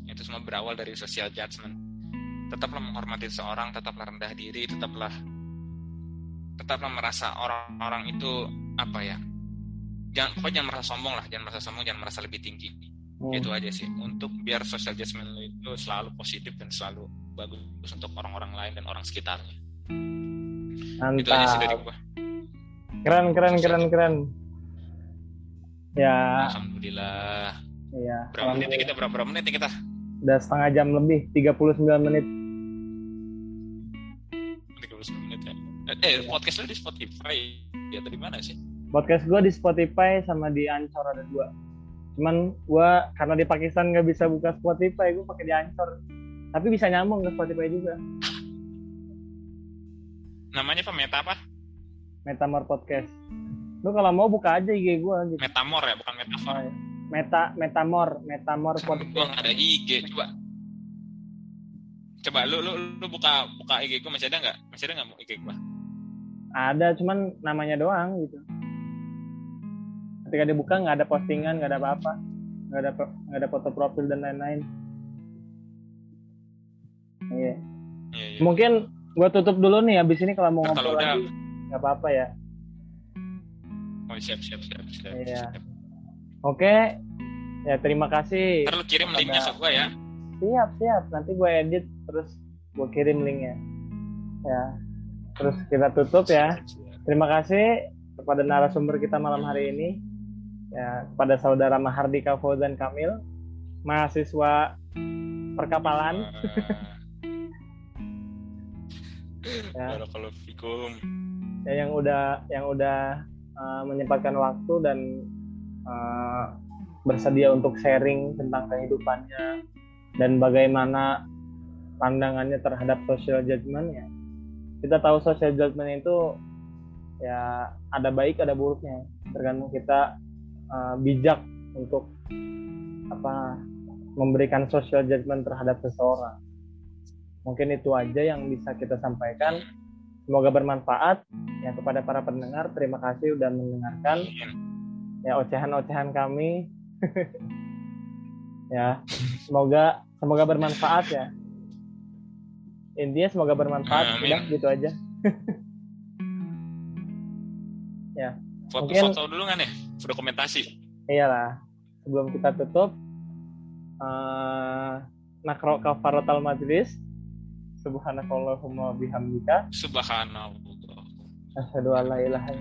Itu semua berawal dari social judgment. Tetaplah menghormati seseorang tetaplah rendah diri tetaplah tetaplah merasa orang-orang itu apa ya? Jangan pokoknya jangan merasa sombong lah jangan merasa sombong jangan merasa lebih tinggi hmm. itu aja sih. Untuk biar social adjustment itu selalu positif dan selalu bagus untuk orang-orang lain dan orang sekitarnya. Mantap. itu aja sih dari gua. Keren keren keren keren. Ya. Alhamdulillah. Iya. Berapa menit kita? Berapa, berapa menit kita? Udah setengah jam lebih 39 menit. 39 menit ya. Eh podcast lu di Spotify. Ya tadi mana sih? Podcast gue di Spotify sama di Anchor ada dua cuman gue karena di Pakistan nggak bisa buka Spotify gue pakai di Anchor. Tapi bisa nyambung ke Spotify juga. Namanya apa? Meta apa? Metamor Podcast. Lu kalau mau buka aja IG gue gitu. Metamor ya bukan Metafor oh, ya. Meta Metamor Metamor Podcast. gue ada IG coba. Coba lu lu lu buka buka IG gue masih ada nggak? Masih ada nggak IG gue ada cuman namanya doang gitu ketika dibuka nggak ada postingan nggak ada apa-apa. Nggak ada nggak ada foto profil dan lain-lain. Iya. Yeah. yeah, yeah. mungkin gue tutup dulu nih abis ini kalau mau nah, ngobrol lagi nggak apa-apa ya. Oh siap siap siap siap iya. oke. Okay. ya terima kasih. Terus kirim linknya ke gue ya. Siap siap. Nanti gue edit terus gue kirim linknya. Ya. Terus kita tutup ya. Terima kasih kepada narasumber kita malam hari ini ya kepada saudara Mahardika Fauzan Kamil mahasiswa perkapalan. ya. Barakallahu Ya yang udah yang udah uh, menyempatkan waktu dan uh, bersedia untuk sharing tentang kehidupannya dan bagaimana pandangannya terhadap social judgment ya. Kita tahu social judgment itu ya ada baik ada buruknya tergantung kita uh, bijak untuk apa memberikan social judgment terhadap seseorang. Mungkin itu aja yang bisa kita sampaikan. Semoga bermanfaat. Ya kepada para pendengar terima kasih sudah mendengarkan. Ya ocehan-ocehan kami. Ya semoga semoga bermanfaat ya. Intinya semoga bermanfaat. Amin. udah gitu aja. Ya foto-foto mungkin, dulu kan ya dokumentasi iyalah sebelum kita tutup uh, nakro kafaratal majlis subhanakallahumma bihamdika. Subhanallah. Asyhadu an la ilaha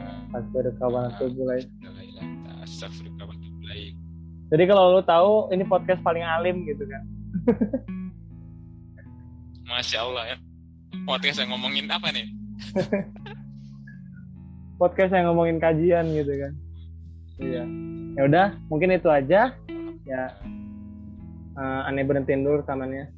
jadi kalau lu tahu ini podcast paling alim gitu kan. Masya Allah ya. Podcast yang ngomongin apa nih? Podcast yang ngomongin kajian gitu kan iya. Ya udah mungkin itu aja. Ya uh, aneh berhentiin dulu rekamannya